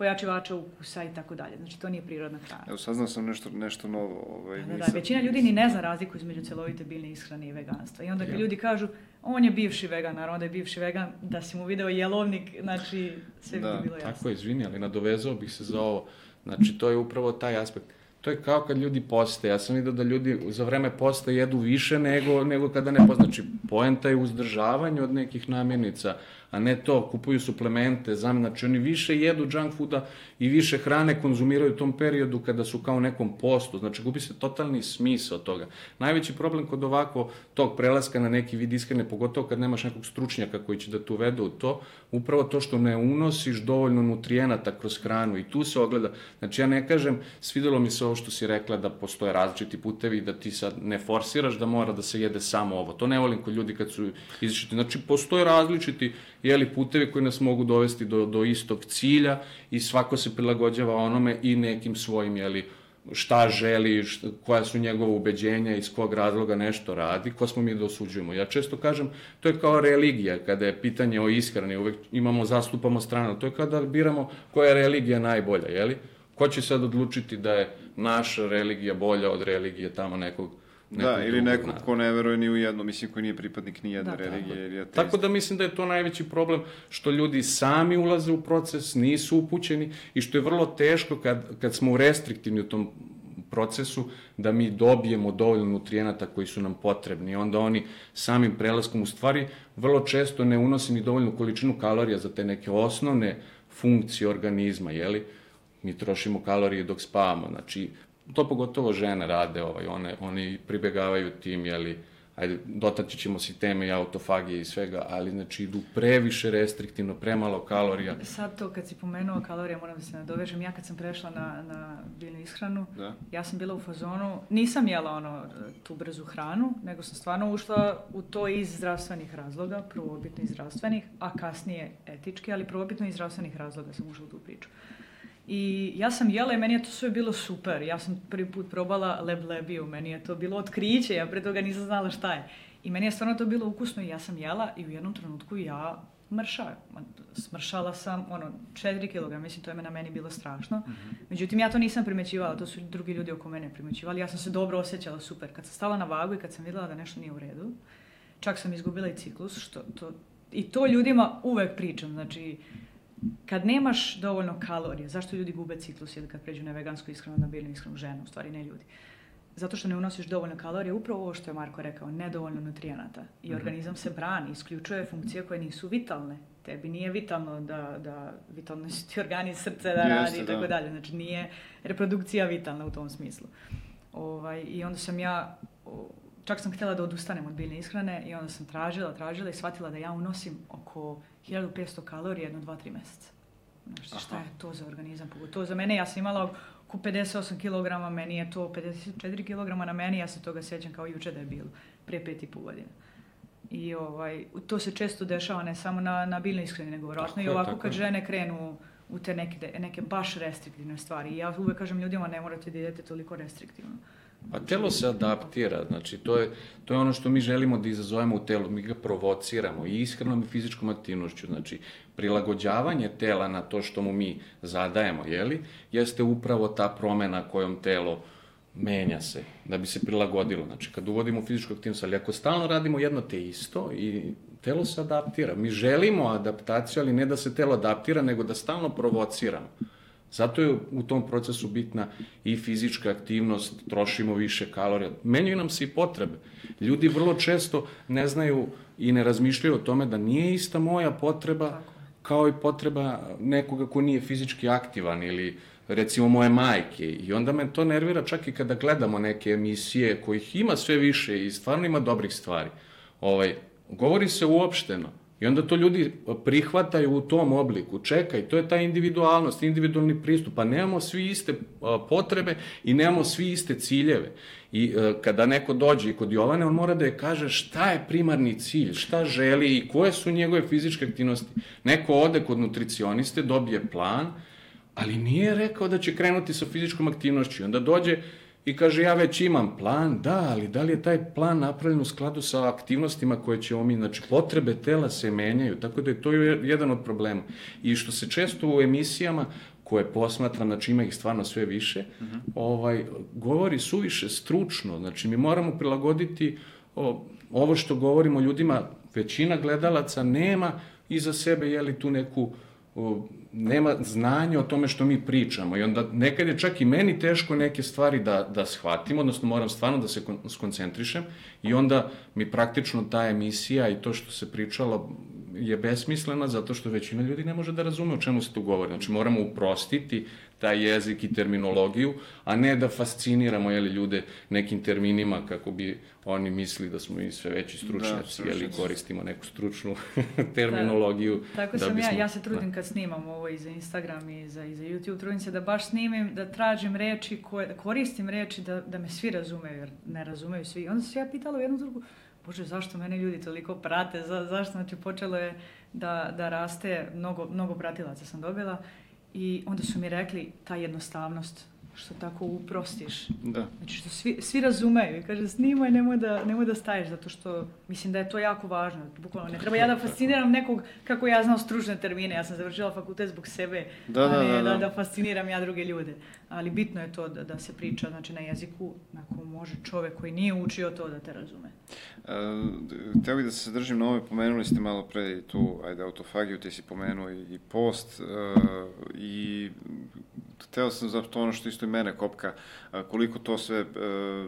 pojačivača ukusa i tako dalje. Znači, to nije prirodna hrana. Evo, saznao sam nešto, nešto novo. Ovaj, da, da, da, većina ljudi ni ne zna razliku između celovite biljne ishrane i veganstva. I onda kad ja. ljudi kažu, on je bivši vegan, naravno da je bivši vegan, da si mu video jelovnik, znači, sve da, bi bilo jasno. Tako je, izvini, ali nadovezao bih se za ovo. Znači, to je upravo taj aspekt. To je kao kad ljudi poste. Ja sam vidio da ljudi za vreme posta jedu više nego, nego kada ne poste. Znači, poenta je uzdržavanje od nekih namirnica a ne to, kupuju suplemente, znam, znači oni više jedu junk fooda i više hrane konzumiraju u tom periodu kada su kao nekom postu, znači gubi se totalni smisao toga. Najveći problem kod ovako tog prelaska na neki vid ishrane, pogotovo kad nemaš nekog stručnjaka koji će da tu uvede u to, upravo to što ne unosiš dovoljno nutrijenata kroz hranu i tu se ogleda. Znači ja ne kažem, svidelo mi se ovo što si rekla da postoje različiti putevi i da ti sad ne forsiraš da mora da se jede samo ovo. To ne volim kod ljudi kad su izišli. Znači, postoje različiti jeli, putevi koji nas mogu dovesti do, do istog cilja i svako se prilagođava onome i nekim svojim, jeli, šta želi, šta, koja su njegova ubeđenja, iz kog razloga nešto radi, ko smo mi da osuđujemo. Ja često kažem, to je kao religija, kada je pitanje o ishrani, uvek imamo, zastupamo stranu, to je kada biramo koja je religija najbolja, jeli? Ko će sad odlučiti da je naša religija bolja od religije tamo nekog Da, ili neko ko ne veruje ni u jedno, mislim, koji nije pripadnik ni jedne da, religije. Ili ateist. Tako da mislim da je to najveći problem, što ljudi sami ulaze u proces, nisu upućeni i što je vrlo teško kad, kad smo restriktivni u tom procesu, da mi dobijemo dovoljno nutrijenata koji su nam potrebni. Onda oni samim prelaskom u stvari vrlo često ne unosi ni dovoljnu količinu kalorija za te neke osnovne funkcije organizma, jeli? Mi trošimo kalorije dok spavamo, znači to pogotovo žene rade, ovaj, one, oni pribegavaju tim, jeli, ajde, dotaći ćemo se teme i autofagije i svega, ali znači idu previše restriktivno, premalo kalorija. Sad to kad si pomenuo kalorije, moram da se nadovežem, ja kad sam prešla na, na biljnu ishranu, da. ja sam bila u fazonu, nisam jela ono, tu brzu hranu, nego sam stvarno ušla u to iz zdravstvenih razloga, prvobitno iz zdravstvenih, a kasnije etički, ali prvobitno iz zdravstvenih razloga sam ušla u tu priču. I ja sam jela i meni je to sve bilo super. Ja sam prvi put probala leblebiju, meni je to bilo otkriće, ja pre toga nisam znala šta je. I meni je stvarno to bilo ukusno i ja sam jela i u jednom trenutku ja mrša. Smršala sam, ono, 4 kg, mislim, to je na meni bilo strašno. Mm -hmm. Međutim, ja to nisam primećivala, to su drugi ljudi oko mene primećivali. Ja sam se dobro osjećala super. Kad sam stala na vagu i kad sam videla da nešto nije u redu, čak sam izgubila i ciklus, što to, i to ljudima uvek pričam, znači, kad nemaš dovoljno kalorija, zašto ljudi gube ciklus ili kad pređu na vegansku ishranu, na biljnu ishranu ženu, u stvari ne ljudi. Zato što ne unosiš dovoljno kalorija, upravo ovo što je Marko rekao, nedovoljno nutrijenata. I -hmm. organizam se brani, isključuje funkcije koje nisu vitalne. Tebi nije vitalno da, da vitalno su ti organi srce da radi i tako da. dalje. Znači nije reprodukcija vitalna u tom smislu. Ovaj, I onda sam ja, čak sam htjela da odustanem od biljne ishrane i onda sam tražila, tražila i shvatila da ja unosim oko 1500 kalorija jedno, dva, tri meseca. Znači, šta je to za organizam? Pogotovo za mene, ja sam imala oko 58 kg, meni je to 54 kg na meni, ja se toga sjećam kao juče da je bilo, prije pet i pol godina. I ovaj, to se često dešava ne samo na, na biljnoj ishrani, nego vjerojatno i ovako kad žene krenu u te neke, neke baš restriktivne stvari. I ja uvek kažem ljudima ne morate da idete toliko restriktivno. Pa telo se adaptira, znači to je, to je ono što mi želimo da izazovemo u telu, mi ga provociramo i ishranom i fizičkom aktivnošću, znači prilagođavanje tela na to što mu mi zadajemo, jeli, jeste upravo ta promena kojom telo menja se, da bi se prilagodilo. Znači, kad uvodimo fizičku aktivnost, ali ako stalno radimo jedno te isto i telo se adaptira. Mi želimo adaptaciju, ali ne da se telo adaptira, nego da stalno provociramo. Zato je u tom procesu bitna i fizička aktivnost, trošimo više kalorija. Menjaju nam se i potrebe. Ljudi vrlo često ne znaju i ne razmišljaju o tome da nije ista moja potreba kao i potreba nekoga ko nije fizički aktivan ili recimo moje majke. I onda me to nervira čak i kada gledamo neke emisije kojih ima sve više i stvarno ima dobrih stvari. Ovaj, govori se uopšteno I onda to ljudi prihvataju u tom obliku. Čekaj, to je ta individualnost, individualni pristup. Pa nemamo svi iste potrebe i nemamo svi iste ciljeve. I e, kada neko dođe i kod Jovane, on mora da je kaže šta je primarni cilj, šta želi i koje su njegove fizičke aktivnosti. Neko ode kod nutricioniste, dobije plan, ali nije rekao da će krenuti sa fizičkom aktivnošću. Onda dođe i kaže ja već imam plan, da, ali da li je taj plan napravljen u skladu sa aktivnostima koje ćemo mi, znači potrebe tela se menjaju, tako da je to jedan od problema. I što se često u emisijama koje posmatram, znači ima ih stvarno sve više, uh mhm. -huh. ovaj, govori suviše stručno, znači mi moramo prilagoditi o, ovo što govorimo ljudima, većina gledalaca nema iza sebe, jeli tu neku o, nema znanja o tome što mi pričamo i onda nekad je čak i meni teško neke stvari da, da shvatim, odnosno moram stvarno da se skoncentrišem i onda mi praktično ta emisija i to što se pričalo je besmislena zato što većina ljudi ne može da razume o čemu se tu govori. Znači moramo uprostiti taj jezik i terminologiju, a ne da fasciniramo jeli, ljude nekim terminima kako bi oni mislili da smo i sve veći stručnjaci, da, jeli, koristimo neku stručnu [laughs] terminologiju. Da. Tako da sam bismo, ja, ja se trudim da. kad snimam ovo i za Instagram i za, i za YouTube, trudim se da baš snimim, da tražim reči, koje, da koristim reči da, da me svi razumeju, jer ne razumeju svi. Onda se ja pitala u jednu drugu, bože, zašto mene ljudi toliko prate, za, zašto, znači, počelo je da, da raste, mnogo, mnogo pratilaca sam dobila i onda su mi rekli ta jednostavnost, što tako uprostiš. Da. Znači što svi, svi razumeju i kaže snimaj, nemoj da, nemoj da staješ, zato što mislim da je to jako važno. Bukvalno ne treba ja da fasciniram nekog kako ja znam stručne termine, ja sam završila fakultet zbog sebe, da, da, a ne da, da. da, da fasciniram ja druge ljude. Ali bitno je to da, da se priča znači, na jeziku na kom može čovek koji nije učio to da te razume. Teo bih da se zadržim na ovoj, pomenuli ste malo pre tu, ajde, autofagiju, ti si pomenuo i, i post, uh, i hteo sam zato ono što isto i mene kopka, koliko to sve uh,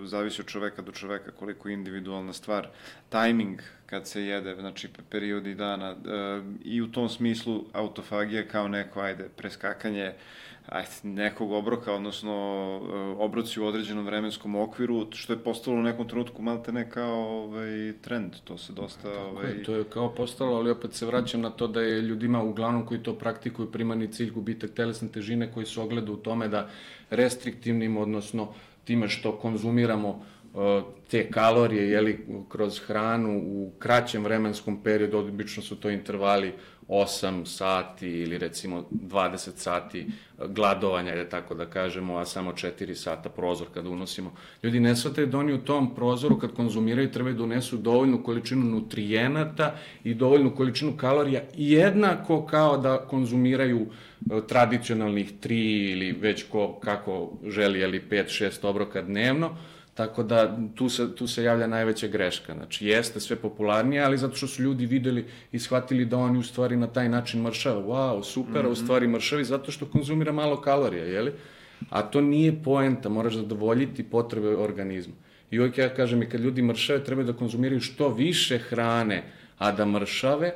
zavisi od čoveka do čoveka, koliko je individualna stvar, tajming kad se jede, znači periodi dana, uh, i u tom smislu autofagija kao neko, ajde, preskakanje uh, ajde, nekog obroka, odnosno e, obroci u određenom vremenskom okviru, što je postalo u nekom trenutku malte ne kao ovaj, trend, to se dosta... Tako ovaj... je, to je kao postalo, ali opet se vraćam na to da je ljudima uglavnom koji to praktikuju primarni cilj gubitak telesne težine koji se ogleda u tome da restriktivnim, odnosno time što konzumiramo e, te kalorije jeli, kroz hranu u kraćem vremenskom periodu, obično su to intervali 8 sati ili recimo 20 sati gladovanja, je tako da kažemo, a samo 4 sata prozor kada unosimo. Ljudi ne shvataju da oni u tom prozoru kad konzumiraju trebaju da unesu dovoljnu količinu nutrijenata i dovoljnu količinu kalorija jednako kao da konzumiraju e, tradicionalnih 3 ili već ko, kako želi, ali 5-6 obroka dnevno, Tako da tu se, tu se javlja najveća greška. Znači, jeste sve popularnije, ali zato što su ljudi videli i shvatili da oni u stvari na taj način mršava. Wow, super, mm -hmm. u mhm. stvari mršavi zato što konzumira malo kalorija, jeli? A to nije poenta, moraš zadovoljiti potrebe organizma. I uvijek ja kažem i kad ljudi mršave, treba da konzumiraju što više hrane, a da mršave,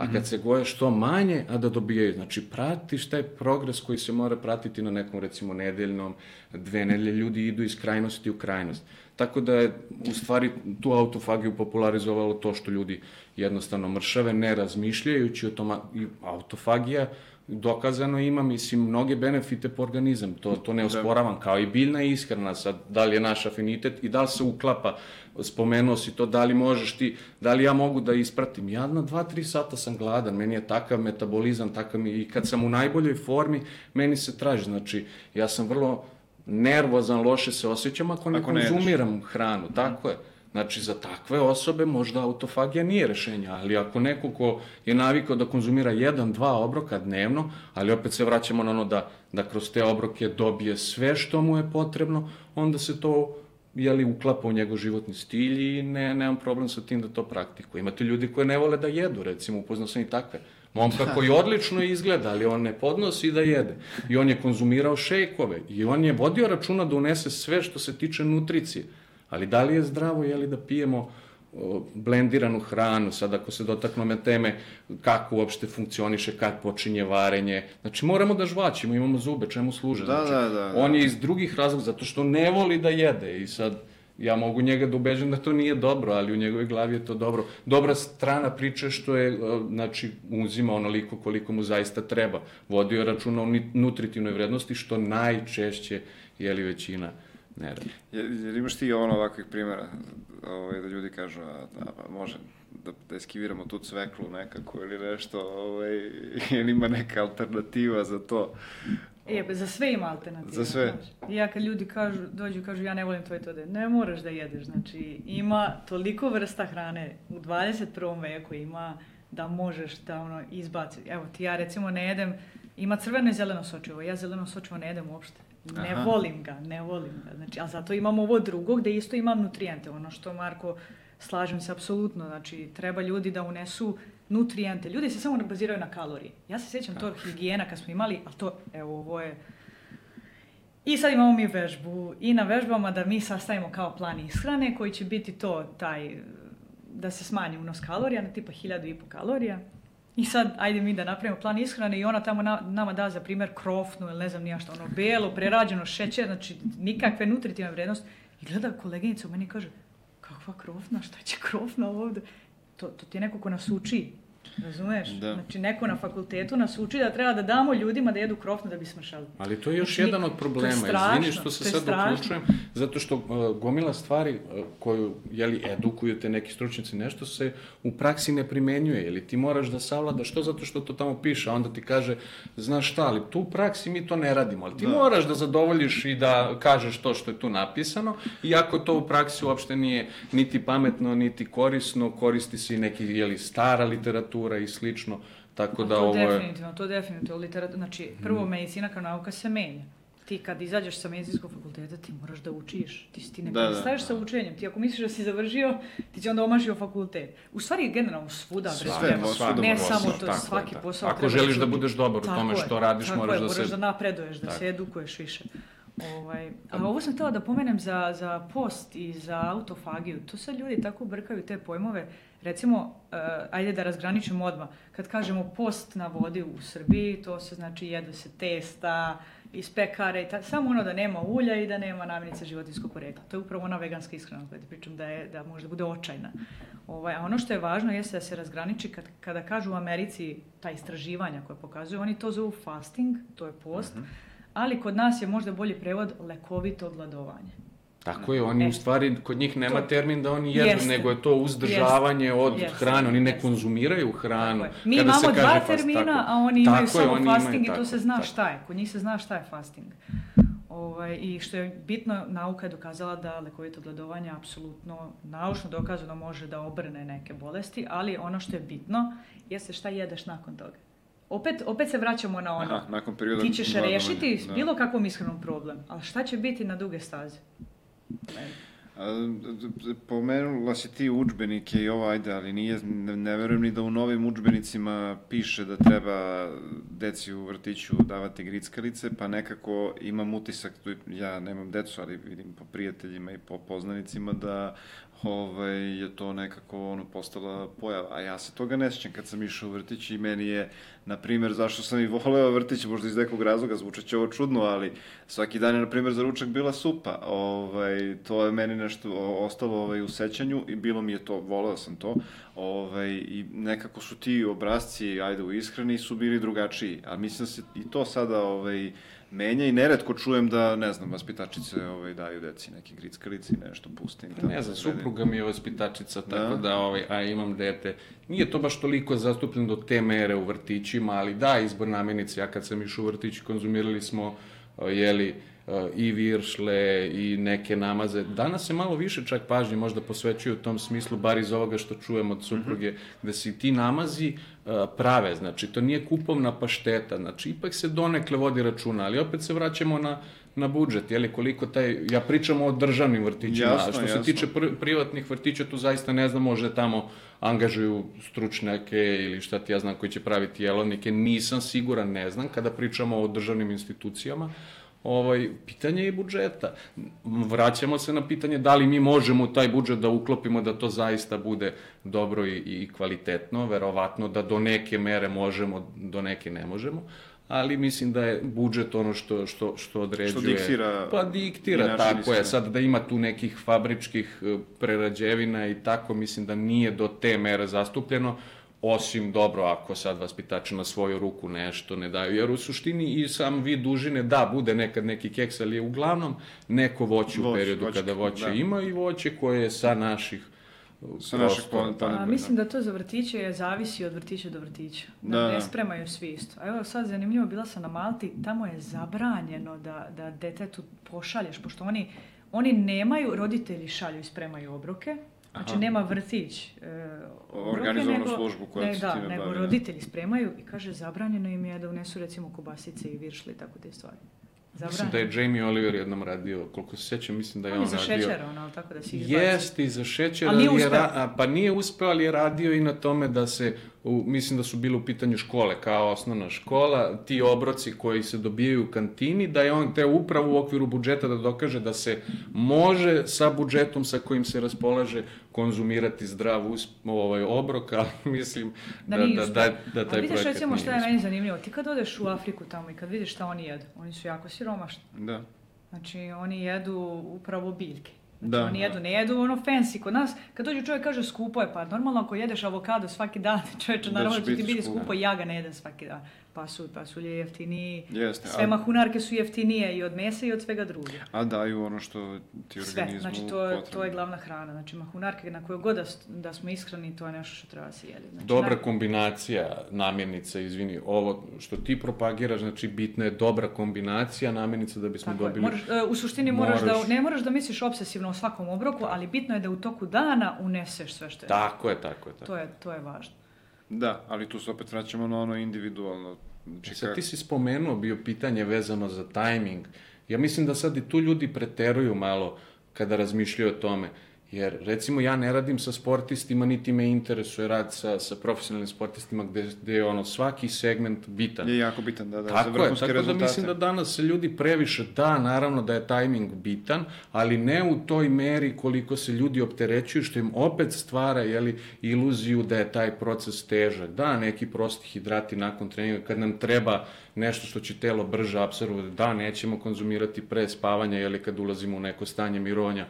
a kad se goje što manje, a da dobijaju. Znači, pratiš taj progres koji se mora pratiti na nekom, recimo, nedeljnom, dve nedelje, ljudi idu iz krajnosti u krajnost. Tako da je, u stvari, tu autofagiju popularizovalo to što ljudi jednostavno mršave, ne razmišljajući o tome, autofagija dokazano ima, mislim, mnoge benefite po organizam, to, to ne da. osporavam, kao i biljna ishrana, sad, da li je naš afinitet i da li se uklapa, spomenuo si to, da li možeš ti, da li ja mogu da ispratim, ja na 2-3 sata sam gladan, meni je takav metabolizam, takav mi, i kad sam u najboljoj formi, meni se traži, znači, ja sam vrlo nervozan, loše se osjećam ako ne ako konzumiram ne hranu, tako je. Znači, za takve osobe možda autofagija nije rešenje, ali ako neko ko je navikao da konzumira jedan, dva obroka dnevno, ali opet se vraćamo na ono da, da kroz te obroke dobije sve što mu je potrebno, onda se to jeli, uklapa u njegov životni stil i ne, nemam problem sa tim da to praktikuje. Imate ljudi koji ne vole da jedu, recimo, upoznao sam i takve. Momka koji [laughs] odlično izgleda, ali on ne podnosi da jede. I on je konzumirao šejkove i on je vodio računa da unese sve što se tiče nutricije. Ali da li je zdravo, je li da pijemo blendiranu hranu, sad ako se dotaknu me teme kako uopšte funkcioniše, kad počinje varenje. Znači moramo da žvaćimo, imamo zube, čemu služe. Da, znači, da, da, da. On je iz drugih razloga, zato što ne voli da jede i sad ja mogu njega da ubeđam da to nije dobro, ali u njegove glavi je to dobro. Dobra strana priče što je, znači, uzima onoliko koliko mu zaista treba. Vodio računa o nutritivnoj vrednosti, što najčešće, je li većina ne radi. Jer imaš ti ono ovakvih primjera, ovaj, da ljudi kažu, a, da, pa može da, da eskiviramo tu cveklu nekako ili nešto, ovaj, [laughs] ili ima neka alternativa za to. E, pa za sve ima alternativa. Za sve. Znači. Ja kad ljudi kažu, dođu kažu ja ne volim to i to da ne moraš da jedeš. Znači ima toliko vrsta hrane u 21. veku ima da možeš da ono izbaci. Evo ti ja recimo ne jedem, ima crveno i zeleno sočivo. Ja zeleno sočivo ne jedem uopšte. Ne Aha. volim ga, ne volim ga. Znači, a zato imam ovo drugo gde isto imam nutrijente. Ono što Marko, slažem se apsolutno. Znači, treba ljudi da unesu nutrijente. Ljudi se samo ne baziraju na kalorije. Ja se sjećam to higijena kad smo imali, ali to, evo, ovo je... I sad imamo mi vežbu i na vežbama da mi sastavimo kao plan ishrane koji će biti to, taj, da se smanji unos kalorija na tipa 1000 i po kalorija I sad, ajde mi da napravimo plan ishrane i ona tamo na, nama da za primjer krofnu ili ne znam nija što, ono belo, prerađeno, šećer, znači nikakve nutritivne vrednosti. I gleda koleginica u meni kaže, kakva krofna, šta će krofna ovde? To, to ti je neko ko nas uči, razumeš? Da. Znači neko na fakultetu nas uči da treba da damo ljudima da jedu krofnu da bi smršali. Ali to je još Znači, jedan od to je problema. strašno, Izvini što se sad strašno. uključujem, zato što uh, gomila stvari uh, koju, jeli, edukuju te neki stručnjaci, nešto se u praksi ne primenjuje, ili ti moraš da savladaš to zato što to tamo piše, a onda ti kaže, znaš šta, ali tu u praksi mi to ne radimo, ali ti Da. moraš da zadovoljiš i da kažeš to što je tu napisano, iako to u praksi uopšte nije niti pametno, niti korisno, koristi se i neki, jeli, stara literatura i slično, tako da to ovo je... definitivno, to definitivno. Literatura, znači, prvo, medicina kao nauka se menja. Ti kad izađeš sa medicinskog fakulteta, ti moraš da učiš. Ti, si- ti ne Da, da, prestaješ sa učenjem. Ti ako misliš da si završio, ti će onda omašio fakultet. U stvari, generalno, svuda. Sve, treba. svuda ne posao, samo to, tako svaki tako. posao. Ako želiš da budeš dobar u tome je, što radiš, tako moraš je, da moraš se- da napreduješ, da Tako. se edukuješ više. Ovaj, a ovo sam htjela da pomenem za, za post i za autofagiju. To sad ljudi tako brkaju te pojmove. Recimo, eh, ajde da razgraničimo odmah. Kad kažemo post na vodi u Srbiji, to se znači jedu se testa iz pekare, ta, samo ono da nema ulja i da nema namirnice životinskog porekla. To je upravo ona veganska ishrana koja ti pričam da, je, da možda bude očajna. Ovaj, a ono što je važno jeste da se razgraniči kad, kada kažu u Americi ta istraživanja koje pokazuju, oni to zovu fasting, to je post, ali kod nas je možda bolji prevod lekovito gladovanje. Tako je, oni E. u stvari, kod njih nema To- termin da oni jedu, Jeste. nego je to uzdržavanje od Jeste. hrane, oni ne Jeste. konzumiraju hranu. Tako je. Mi Kada se imamo kaže dva fast- termina, tako. a oni imaju Tako je, samo oni imaju fasting i tako, to se zna tako. šta je. Kod njih se zna šta je fasting. Ovaj, I što je bitno, nauka je dokazala da lekovito gladovanje apsolutno naučno dokazano može da obrne neke bolesti, ali ono što je bitno jeste šta jedeš nakon toga. Opet, opet se vraćamo na ono. Aha, nakon perioda Ti ćeš rešiti da. bilo kakvom ishranom problem, ali šta će biti na duge staze? Pomenula si ti učbenike i ovo, ajde, ali nije, ne, ne verujem ni da u novim učbenicima piše da treba deci u vrtiću davati grickalice, pa nekako imam utisak, ja nemam decu, ali vidim po prijateljima i po poznanicima da ovaj, je to nekako ono, postala pojava. A ja se toga ne sjećam kad sam išao u vrtić i meni je, na primjer, zašto sam i voleo vrtić, možda iz nekog razloga, zvučat će ovo čudno, ali svaki dan je, na primjer, za ručak bila supa. Ovaj, to je meni nešto ostalo ovaj, u sećanju i bilo mi je to, voleo sam to. Ovaj, I nekako su ti obrazci, ajde, u ishrani su bili drugačiji. A mislim da se i to sada ovaj, menja i neretko čujem da, ne znam, vaspitačice ovaj, daju deci neke grickalice i nešto pustim. Pa Ne znam, supruga mi je vaspitačica, tako Da? da, ovaj, a imam dete. Nije to baš toliko zastupljeno do te mere u vrtićima, ali da, izbor namirnice. Ja kad sam išao u vrtić, konzumirali smo, jeli, i viršle i neke namaze. Danas se malo više čak pažnje možda posvećuju u tom smislu, bar iz ovoga što čujem od supruge, da se ti namazi prave, znači to nije kupovna pašteta, znači ipak se donekle vodi računa, ali opet se vraćamo na na budžet, jeli, koliko taj, ja pričam o državnim vrtićima, Jasno, a što jasno. se tiče pr privatnih vrtića, tu zaista ne znam, možda tamo angažuju stručnjake ili šta ti ja znam koji će praviti jelovnike, nisam siguran, ne znam, kada pričamo o državnim institucijama, ovaj, pitanje je i budžeta. Vraćamo se na pitanje da li mi možemo taj budžet da uklopimo da to zaista bude dobro i, i kvalitetno, verovatno da do neke mere možemo, do neke ne možemo, ali mislim da je budžet ono što, što, što određuje. diktira Pa diktira, tako je. Sad da ima tu nekih fabričkih e, prerađevina i tako, mislim da nije do te mere zastupljeno, osim dobro ako sad vaspitači na svoju ruku nešto ne daju, jer u suštini i sam vid dužine da, bude nekad neki keks, ali je uglavnom neko voće u periodu voćke, kada voće da. ima i voće koje je sa naših Sa našeg pon- tako. A, mislim da to za vrtiće je zavisi od vrtića do vrtića. Da, Da, ne da. spremaju svi isto. A evo sad zanimljivo, bila sam na Malti, tamo je zabranjeno da, da detetu pošalješ, pošto oni, oni nemaju, roditelji šalju i spremaju obroke, Znači Aha. nema vrtić e, Organizovanu nego- službu koja ne, se da, time nego bavi, da. roditelji spremaju i kaže zabranjeno im je da unesu recimo kobasice i viršli i tako te stvari. Mislim da je Jamie Oliver jednom radio, koliko se sjećam, mislim da je On on, je za radio. šećer, ono, tako da si izbaci. Jeste, i za šećer, Ali nije ali je ra- pa nije uspeo, ali je radio i na tome da se, u, mislim da su bile u pitanju škole, kao osnovna škola, ti obroci koji se dobijaju u kantini, da je on te upravo u okviru budžeta da dokaže da se može sa budžetom sa kojim se raspolaže konzumirati zdrav us, ovaj, obrok, ali [laughs] mislim Da, da, da, da, da, taj vidiš projekat recimo šta je meni zanimljivo, ti kad odeš u Afriku tamo i kad vidiš šta oni jedu, oni su jako siromašni. Da. Znači oni jedu upravo biljke. Znači Da, oni da. jedu, ne jedu ono fancy. Kod nas, kad dođe čovjek kaže skupo je, pa normalno ako jedeš avokado svaki dan, [laughs] čovječe, Da naravno će da će ti biti skupo i ja ga ne jedem svaki dan. Pasulj, pasulj je jeftiniji, Jeste, sve a- mahunarke su jeftinije i od mesa i od svega drugog. A daju ono što ti Sve, organizmu znači to je, potrebno. to je glavna hrana. Znači mahunarke na koju god da, da smo ishrani, to je nešto što treba se jedi. Znači, Dobra naj- kombinacija namirnica, izvini, ovo što ti propagiraš, znači bitna je dobra kombinacija namirnica da bismo Tako je. dobili... Moraš, e, u suštini moraš, Moraš. da, ne moraš da misliš obsesivno o svakom obroku, ali bitno je da u toku dana uneseš sve što je. Tako je, tako je, tako. To je, to je važno. Da, ali tu se opet vraćamo na ono individualno. Znači, E Sad ti si spomenuo bio pitanje vezano za tajming. Ja mislim da sad i tu ljudi preteruju malo kada razmišljaju o tome. Jer, recimo, ja ne radim sa sportistima, niti me interesuje rad sa, sa profesionalnim sportistima gde, gde je ono svaki segment bitan. je jako bitan, da, da, za Tako je, vrhunske tako da rezultate. mislim da danas se ljudi previše, da, naravno da je tajming bitan, ali ne u toj meri koliko se ljudi opterećuju, što im opet stvara jeli, iluziju da je taj proces težak. Da, neki prosti hidrati nakon treninga, kad nam treba nešto što će telo brže apsorbovati, da, nećemo konzumirati pre spavanja, jeli, kad ulazimo u neko stanje mirovanja,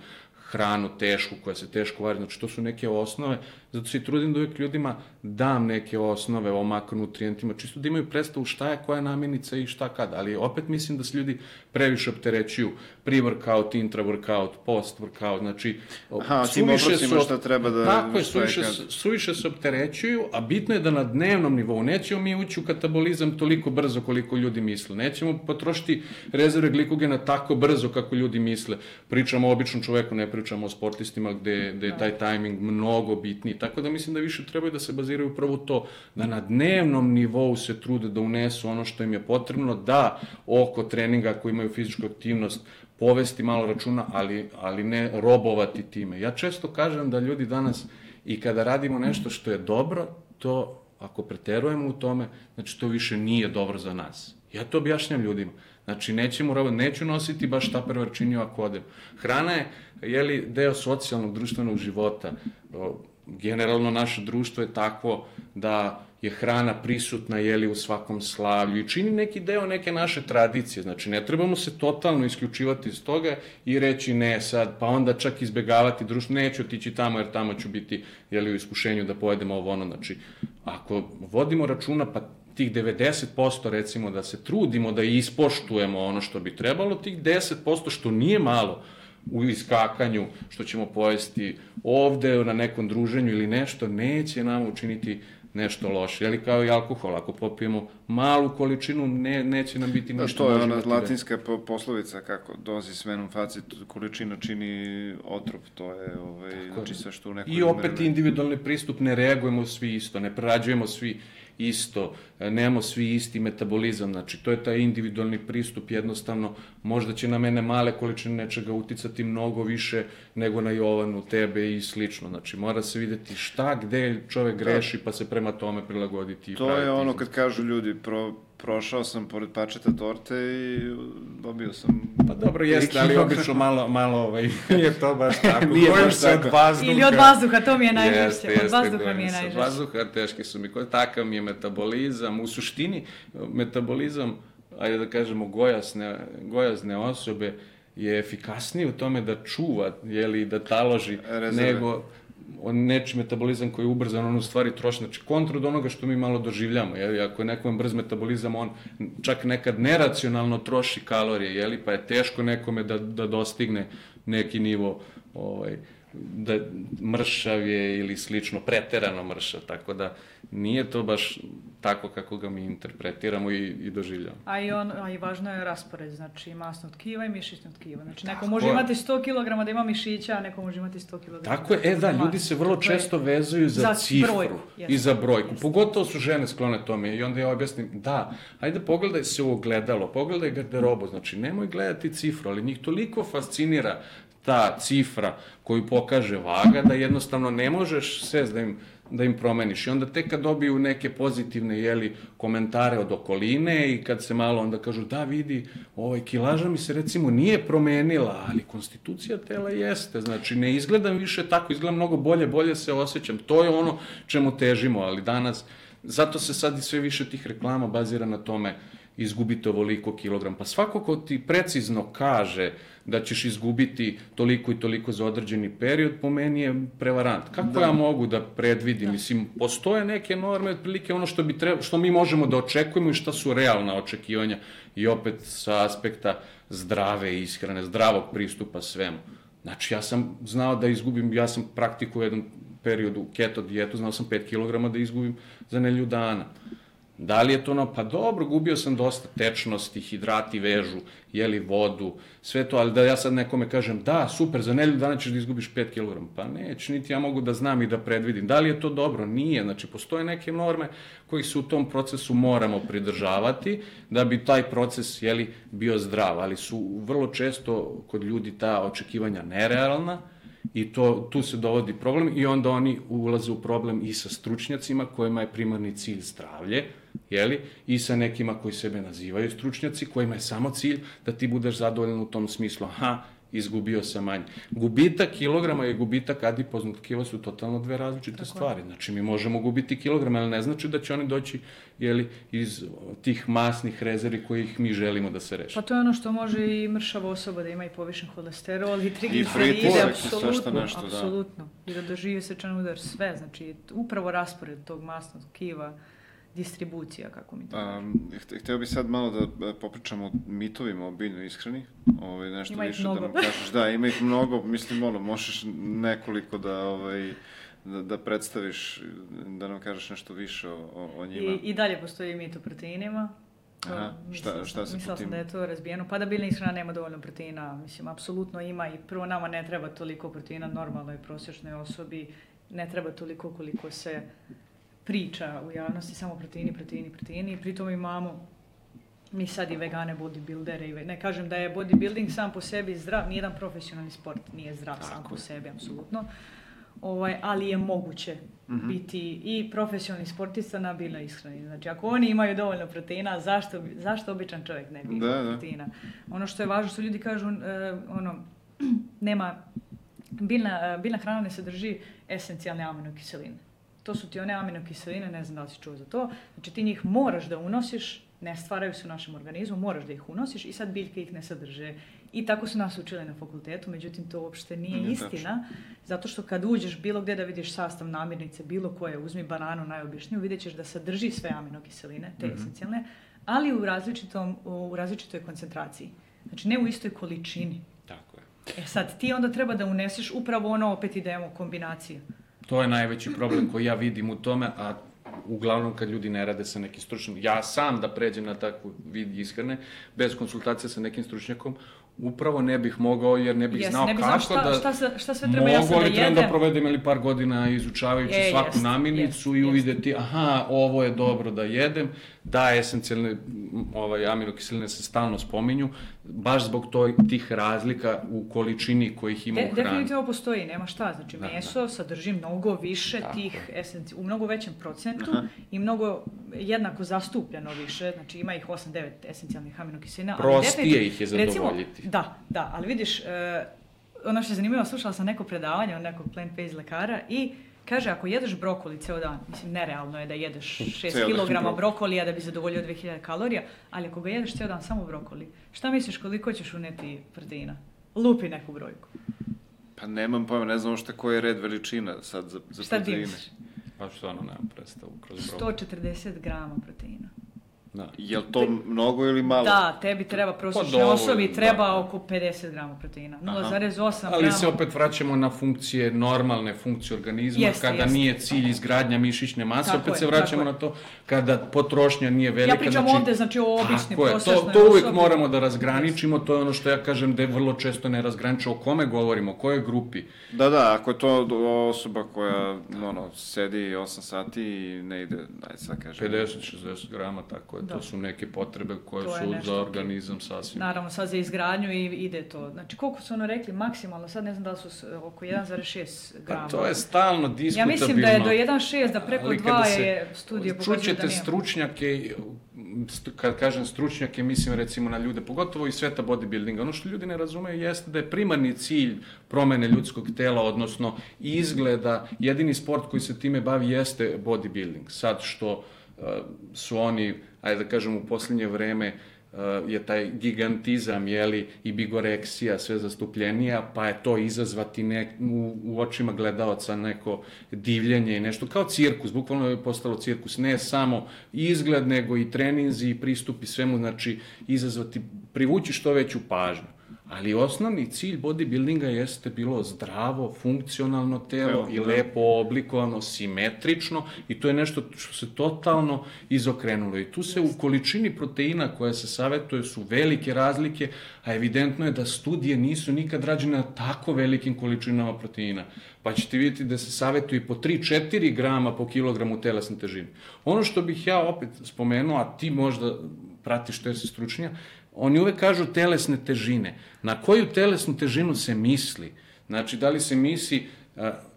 hranu tešku koja se teško vari, znači to su neke osnove, zato se i trudim da uvijek ljudima dam neke osnove o makronutrijentima, čisto da imaju predstavu šta je koja namirnica i šta kada, ali opet mislim da se ljudi previše opterećuju pre-workout, intra-workout, post-workout, znači Aha, tim obrocima šta treba da- Tako je, suviše, suviše se opterećuju, a bitno je da na dnevnom nivou nećemo mi ući u katabolizam toliko brzo koliko ljudi misle. Nećemo potrošiti rezerve glikogena tako brzo kako ljudi misle. Pričamo o običnom čoveku, ne pričamo o sportistima gde, gde je taj tajming mnogo bitniji. Tako da mislim da više trebaju da se baziraju upravo u to, da na dnevnom nivou se trude da unesu ono što im je potrebno, da oko treninga ako imaju fizičku aktivnost povesti malo računa, ali, ali ne robovati time. Ja često kažem da ljudi danas i kada radimo nešto što je dobro, to ako preterujemo u tome, znači to više nije dobro za nas. Ja to objašnjam ljudima. Znači, nećemo robiti, neću nositi baš ta prvarčinju ako odem. Hrana je, jeli, deo socijalnog, društvenog života. Generalno, naše društvo je takvo da je hrana prisutna jeli u svakom slavlju i čini neki deo neke naše tradicije. Znači, ne trebamo se totalno isključivati iz toga i reći ne sad, pa onda čak izbegavati društvo, neću otići tamo jer tamo ću biti jeli, u iskušenju da pojedemo ovo ono. Znači, ako vodimo računa, pa tih 90% recimo da se trudimo da ispoštujemo ono što bi trebalo, tih 10% što nije malo u iskakanju, što ćemo pojesti ovde na nekom druženju ili nešto, neće nam učiniti nešto loše. Jeli kao i alkohol, ako popijemo malu količinu, ne, neće nam biti Da, ništa. to je ona veze. latinska po- poslovica kako dozi svenum facit, količina čini otrov, to je ovaj, znači sve što u nekoj I opet meri- individualni pristup, ne reagujemo svi isto, ne prerađujemo svi isto, nemamo svi isti metabolizam, znači to je taj individualni pristup, jednostavno možda će na mene male količine nečega uticati mnogo više nego na Jovanu, tebe i slično, znači mora se videti šta, gde čovek greši pa se prema tome prilagoditi To je ono izlaz. kad kažu ljudi, pro, prošao sam pored pačeta torte i dobio sam... Pa dobro, jeste, ali obično malo, malo, ovaj, [laughs] nije to baš [laughs] tako. Nije Bojim baš se od tako. vazduha. Ili od vazduha, to mi je najžešće. Jeste, od jeste, vazduha bojim mi je se. Od najžešće. vazduha teški su mi. Ko- Takav mi je metabolizam. U suštini, metabolizam, ajde da kažemo, gojasne, gojazne osobe je efikasniji u tome da čuva, jeli, da taloži, Rezerve. nego on neči metabolizam koji je ubrzan, on u stvari troši, znači kontra od onoga što mi malo doživljamo, jeli, ako je nekom brz metabolizam, on čak nekad neracionalno troši kalorije, jeli, pa je teško nekome da, da dostigne neki nivo ovaj, da mršav je ili slično, preterano mršav, tako da nije to baš tako kako ga mi interpretiramo i, i doživljamo. A i, on, a i važno je raspored, znači masno tkiva i mišićno tkivo. Znači neko Tako može je. imati 100 kg da ima mišića, a neko može imati 100 kg. Tako je, e da, ljudi se vrlo To je- često vezuju za, za cifru brojku, i za brojku. Jeste. Pogotovo su žene sklone tome i onda ja objasnim, da, ajde pogledaj se u ogledalo, pogledaj garderobu, znači nemoj gledati cifru, ali njih toliko fascinira ta cifra koju pokaže vaga da jednostavno ne možeš sve da im da im promeniš. I onda tek kad dobiju neke pozitivne jeli, komentare od okoline i kad se malo onda kažu da vidi, ovaj, kilaža mi se recimo nije promenila, ali konstitucija tela jeste. Znači ne izgledam više tako, izgledam mnogo bolje, bolje se osjećam. To je ono čemu težimo, ali danas, zato se sad i sve više tih reklama bazira na tome izgubite ovoliko kilogram. Pa svako ko ti precizno kaže da ćeš izgubiti toliko i toliko za određeni period, po meni je prevarant. Kako da. ja mogu da predvidim? Da. Mislim, postoje neke norme, otprilike ono što, bi treba, što mi možemo da očekujemo i šta su realna očekivanja i opet sa aspekta zdrave ishrane, zdravog pristupa svemu. Znači, ja sam znao da izgubim, ja sam praktikuo jedan period u keto dijetu, znao sam 5 kg da izgubim za nelju dana. Da li je to ono, pa dobro, gubio sam dosta tečnosti, hidrati vežu, jeli vodu, sve to, ali da ja sad nekome kažem, da, super, za nelju dana ćeš da izgubiš 5 kg. Pa neće, niti ja mogu da znam i da predvidim. Da li je to dobro? Nije. Znači, postoje neke norme koji se u tom procesu moramo pridržavati da bi taj proces, jeli, bio zdrav, ali su vrlo često kod ljudi ta očekivanja nerealna, I to, tu se dovodi problem i onda oni ulaze u problem i sa stručnjacima kojima je primarni cilj zdravlje, jeli, i sa nekima koji sebe nazivaju stručnjaci, kojima je samo cilj da ti budeš zadovoljan u tom smislu, aha, izgubio sam manje. Gubitak kilograma i gubitak adipoznog tkiva su totalno dve različite Tako stvari. Znači, mi možemo gubiti kilograma, ali ne znači da će oni doći jeli, iz tih masnih rezervi kojih mi želimo da se reše. Pa to je ono što može i mršava osoba da ima i povišen holesterol i trigliceride, apsolutno, nešto, apsolutno. Da. I da doživi sečan udar, sve. Znači, upravo raspored tog masnog tkiva distribucija, kako mi to um, Hteo bih sad malo da popričamo o mitovima o biljnoj ishrani. Ovaj, nešto ima više da nam kažeš. Da, ima ih mnogo. Mislim, ono, možeš nekoliko da, ovaj, da, da predstaviš, da nam kažeš nešto više o, o, o njima. I, I dalje postoji mit o proteinima. Aha, šta, šta se Mislila sam da je to razbijeno. Pa da biljna ishrana nema dovoljno proteina. Mislim, apsolutno ima i prvo nama ne treba toliko proteina normalnoj prosječnoj osobi. Ne treba toliko koliko se priča u javnosti, samo proteini, proteini, proteini. Pritom imamo mi sad i vegane bodybuildere i ne kažem da je bodybuilding sam po sebi zdrav, nijedan profesionalni sport nije zdrav Tako. sam po sebi, apsolutno. Ovaj, ali je moguće mm -hmm. biti i profesionalni sportista na biljnoj ishrani. Znači, ako oni imaju dovoljno proteina, zašto, zašto običan čovjek ne bi imao da, da. proteina? Ono što je važno, što ljudi kažu, uh, ono, [clears throat] nema, biljna, uh, biljna hrana ne sadrži esencijalne aminokiseline. To su ti one aminokiseline, ne znam da li si čuo za to. Znači ti njih moraš da unosiš, ne stvaraju se u našem organizmu, moraš da ih unosiš i sad biljke ih ne sadrže. I tako su nas učili na fakultetu, međutim to uopšte nije ne, istina, zato što kad uđeš bilo gde da vidiš sastav namirnice, bilo koje, uzmi bananu najobičniju, vidjet ćeš da sadrži sve aminokiseline, te mm -hmm. esencijalne, ali u, različitom, u različitoj koncentraciji. Znači ne u istoj količini. Tako je. E sad, ti onda treba da uneseš upravo ono, opet idemo, kombinaciju. To je najveći problem koji ja vidim u tome, a uglavnom kad ljudi ne rade sa nekim stručnim, ja sam da pređem na takvu vid ishrane, bez konsultacije sa nekim stručnjakom, upravo ne bih mogao jer ne bih yes, znao ne bih kako šta, da šta, šta, šta sve treba ja sad da jedem. da provedem ili par godina izučavajući je, svaku jest, namirnicu jest, i uvideti aha, ovo je dobro da jedem, da esencijalne ovaj, aminokiseline se stalno spominju, baš zbog toj, tih razlika u količini kojih ima De, u hrani. Definitivno postoji, nema šta, znači da, meso da. sadrži mnogo više Tako. tih esenci, u mnogo većem procentu aha. i mnogo jednako zastupljeno više, znači ima ih 8-9 esencijalnih aminokiselina. Prostije ih je zadovoljiti. Recimo, da, da, ali vidiš, uh, ono što je zanimljivo, slušala sam neko predavanje od nekog plant-based lekara i Kaže, ako jedeš brokoli ceo dan, mislim, nerealno je da jedeš 6 kg brokolija da bi zadovoljio 2000 kalorija, ali ako ga jedeš ceo dan samo brokoli, šta misliš koliko ćeš uneti proteina? Lupi neku brojku. Pa nemam pojma, ne znam što koji je red veličina sad za, za šta proteine. Šta ti misliš? Pa što ono nemam predstavu kroz brokoli. 140 grama proteina. Da. Je li to Te, mnogo ili malo? Da, tebi treba prosječnoj pa osobi treba da. oko 50 grama proteina. 0,8 grama. Ali se opet vraćamo na funkcije, normalne funkcije organizma, jeste, kada jeste. nije cilj izgradnja mišićne mase, tako opet je, se vraćamo na to kada potrošnja nije velika. Ja pričam znači, ovde, znači o običnim prosječnoj to, to uvek osobi. moramo da razgraničimo, to je ono što ja kažem da je vrlo često ne razgraničimo. O kome govorimo, o kojoj grupi? Da, da, ako je to osoba koja ono, sedi 8 sati i ne ide, daj sad kažem. 50-60 grama, tako. Da. To su neke potrebe koje To su nešto za organizam sasvim. Naravno, sad za izgradnju i ide to. Znači, koliko su ono rekli maksimalno, sad ne znam da su oko 1,6 grama. Pa to je stalno ja diskutabilno. mislim da je do 1,6, da preko Ali 2 kada se- je studije pokazuju da nije. stručnjake, st- kad kažem stručnjake, mislim recimo na ljude, pogotovo iz sveta bodybuildinga. Ono što ljudi ne razumeju jeste da je primarni cilj promene ljudskog tela, odnosno izgleda, jedini sport koji se time bavi jeste bodybuilding. Sad što uh, su oni, ajde da kažem, u posljednje vreme uh, je taj gigantizam, jeli, i bigoreksija sve zastupljenija, pa je to izazvati ne, u, u očima gledaoca neko divljenje i nešto, kao cirkus, bukvalno je postalo cirkus, ne samo izgled, nego i treninzi i pristupi svemu, znači izazvati, privući što veću pažnju. Ali osnovni cilj bodybuildinga jeste bilo zdravo, funkcionalno telo Evo, i da. lepo oblikovano, simetrično i to je nešto što se totalno izokrenulo. I tu se u količini proteina koja se savetuje su velike razlike, a evidentno je da studije nisu nikad rađene na tako velikim količinama proteina. Pa ćete vidjeti da se savetuje po 3-4 grama po kilogramu telesne težine. Ono što bih ja opet spomenuo, a ti možda pratiš te se stručnja, oni uvek kažu telesne težine. Na koju telesnu težinu se misli? Znači, da li se misli,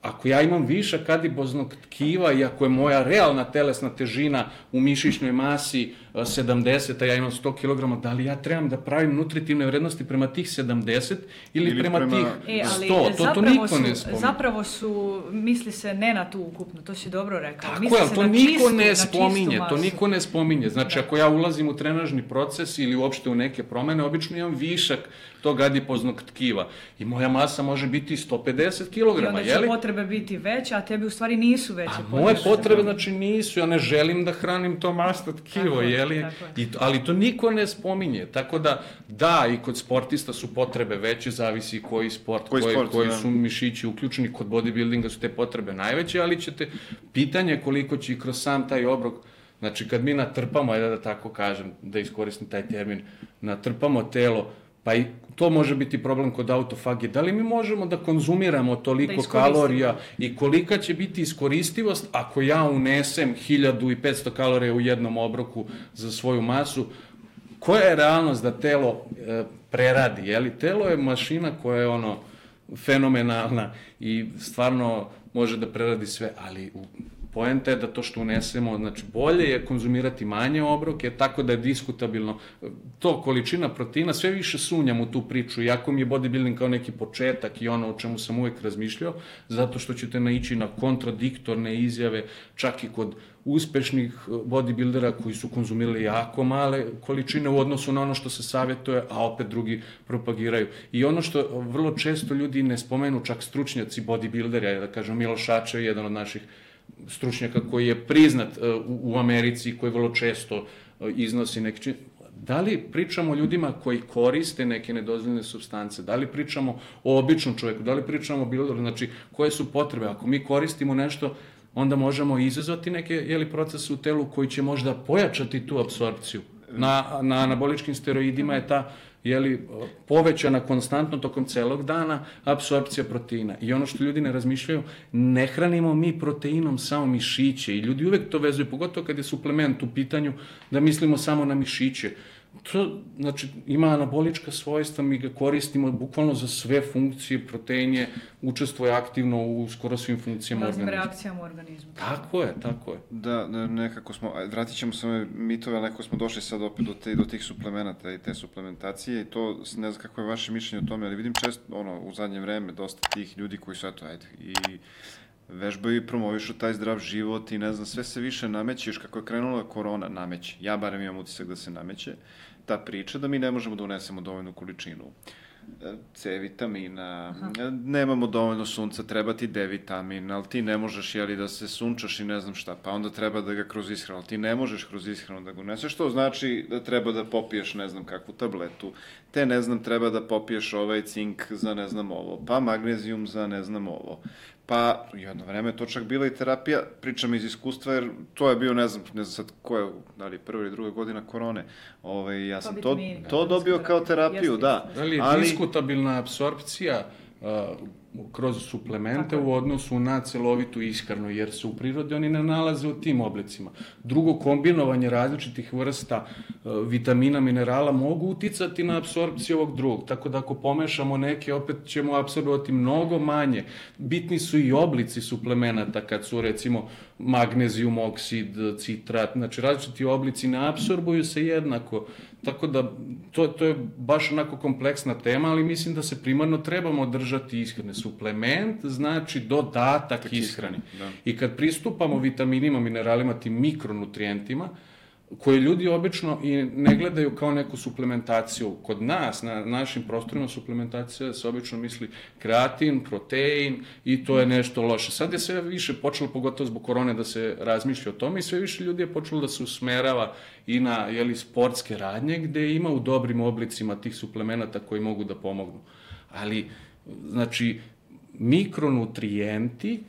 ako ja imam višak adipoznog tkiva i ako je moja realna telesna težina u mišićnoj masi a, 70, a ja imam 100 kg, da li ja trebam da pravim nutritivne vrednosti prema tih 70 ili, Ili prema, prema- tih E, ali 100? To, to zapravo niko su, ne spominje. Zapravo su, misli se ne na tu ukupnu, to si dobro rekao. Tako misli je, ali to niko čistu- ne spominje, to niko ne spominje. Znači, ako ja ulazim u trenažni proces ili uopšte u neke promene, obično imam višak tog adipoznog tkiva i moja masa može biti 150 I onda kg, će je li? Potrebe biti veće, a tebi u stvari nisu veće. A moje potrebe. potrebe, znači, nisu, ja ne želim da hranim to masno tkivo, Tako je, je li? tako je. I, to- ali to niko ne spominje, tako da, da, i kod sportista su potrebe veće, zavisi koji sport, Koji koji, sport, koji da. su mišići uključeni, kod bodybuildinga su te potrebe najveće, ali ćete, pitanje je koliko će i kroz sam taj obrok, znači kad mi natrpamo, ajde da tako kažem, da iskoristim taj termin, natrpamo telo, pa i to može biti problem kod autofagije. Da li mi možemo da konzumiramo toliko Da kalorija i kolika će biti iskoristivost ako ja unesem 1500 kalorija u jednom obroku za svoju masu? Koja je realnost da telo e, preradi? Je li telo je mašina koja je ono fenomenalna i stvarno može da preradi sve, ali u Poenta je da to što unesemo, znači bolje je konzumirati manje obroke, tako da je diskutabilno. To količina proteina, sve više sumnjam u tu priču, iako mi je bodybuilding kao neki početak i ono o čemu sam uvek razmišljao, zato što ćete naići na kontradiktorne izjave, čak i kod uspešnih eh, bodybuildera koji su konzumirali jako male količine u odnosu na ono što se savjetuje, a opet drugi propagiraju. I ono što vrlo često ljudi ne spomenu, čak stručnjaci bodybuilderi, ajde da kažem Miloš Šačev je jedan od naših stručnjaka koji je priznat e, u, Americi koji vrlo često e, iznosi neke čin... Da li pričamo o ljudima koji koriste neke nedozvoljene substance? Da li pričamo o običnom čoveku? Da li pričamo o bilo Znači, koje su potrebe? Ako mi koristimo nešto, onda možemo izazvati neke jeli, procese u telu koji će možda pojačati tu apsorpciju. Na, na anaboličkim steroidima je ta jeli, povećana konstantno tokom celog dana apsorpcija proteina. I ono što ljudi ne razmišljaju, ne hranimo mi proteinom samo mišiće i ljudi uvek to vezuju, pogotovo kad je suplement u pitanju, da mislimo samo na mišiće. To, znači, ima anabolička svojstva, mi ga koristimo bukvalno za sve funkcije, protein je učestvuje aktivno u skoro svim funkcijama raznim organizma. reakcijama u organizmu. Tako je, tako je. Da, ne- nekako smo, vratit ćemo se ove mitove, ali nekako smo došli sad opet do, te, do tih suplemenata i te suplementacije i to, ne znam kako je vaše mišljenje o tome, ali vidim često, ono, u zadnje vreme dosta tih ljudi koji su, eto, ajde, i vežbaju i promovišu taj zdrav život i ne znam, sve se više nameće, još kako je krenula korona, nameće. Ja barem imam utisak da se nameće ta priča da mi ne možemo da unesemo dovoljnu količinu e, C vitamina, e, nemamo dovoljno sunca, treba ti D vitamin, ali ti ne možeš jeli, da se sunčaš i ne znam šta, pa onda treba da ga kroz ishranu, ali ti ne možeš kroz ishranu da ga uneseš, što znači da treba da popiješ ne znam kakvu tabletu, te ne znam treba da popiješ ovaj cink za ne znam ovo, pa magnezijum za ne znam ovo. Pa, jedno vreme je to čak bila i terapija, pričam iz iskustva, jer to je bio, ne znam, ne znam sad ko je, da li prva ili druga godina korone, ovaj, ja sam to, vitamini, to dobio kao terapiju, Jeste, da. Da li je Ali- diskutabilna apsorpcija uh, kroz suplemente u odnosu na celovitu ishranu, jer se u prirodi oni ne nalaze u tim oblicima. Drugo, kombinovanje različitih vrsta e, vitamina, minerala mogu uticati na apsorpciju ovog drugog, tako da ako pomešamo neke, opet ćemo apsorbovati mnogo manje. Bitni su i oblici suplemenata, kad su recimo magnezijum, oksid, citrat, znači različiti oblici ne apsorbuju se jednako. Tako da to, to je baš onako kompleksna tema, ali mislim da se primarno trebamo držati ishrane. Suplement znači dodatak ishrani. Da. I kad pristupamo vitaminima, mineralima, tim mikronutrijentima, koje ljudi obično i ne gledaju kao neku suplementaciju. Kod nas, na našim prostorima suplementacija se obično misli kreatin, protein i to je nešto loše. Sad je sve više počelo, pogotovo zbog korone, da se razmišlja o tome i sve više ljudi je počelo da se usmerava i na jeli, sportske radnje gde ima u dobrim oblicima tih suplemenata koji mogu da pomognu. Ali, znači, mikronutrijenti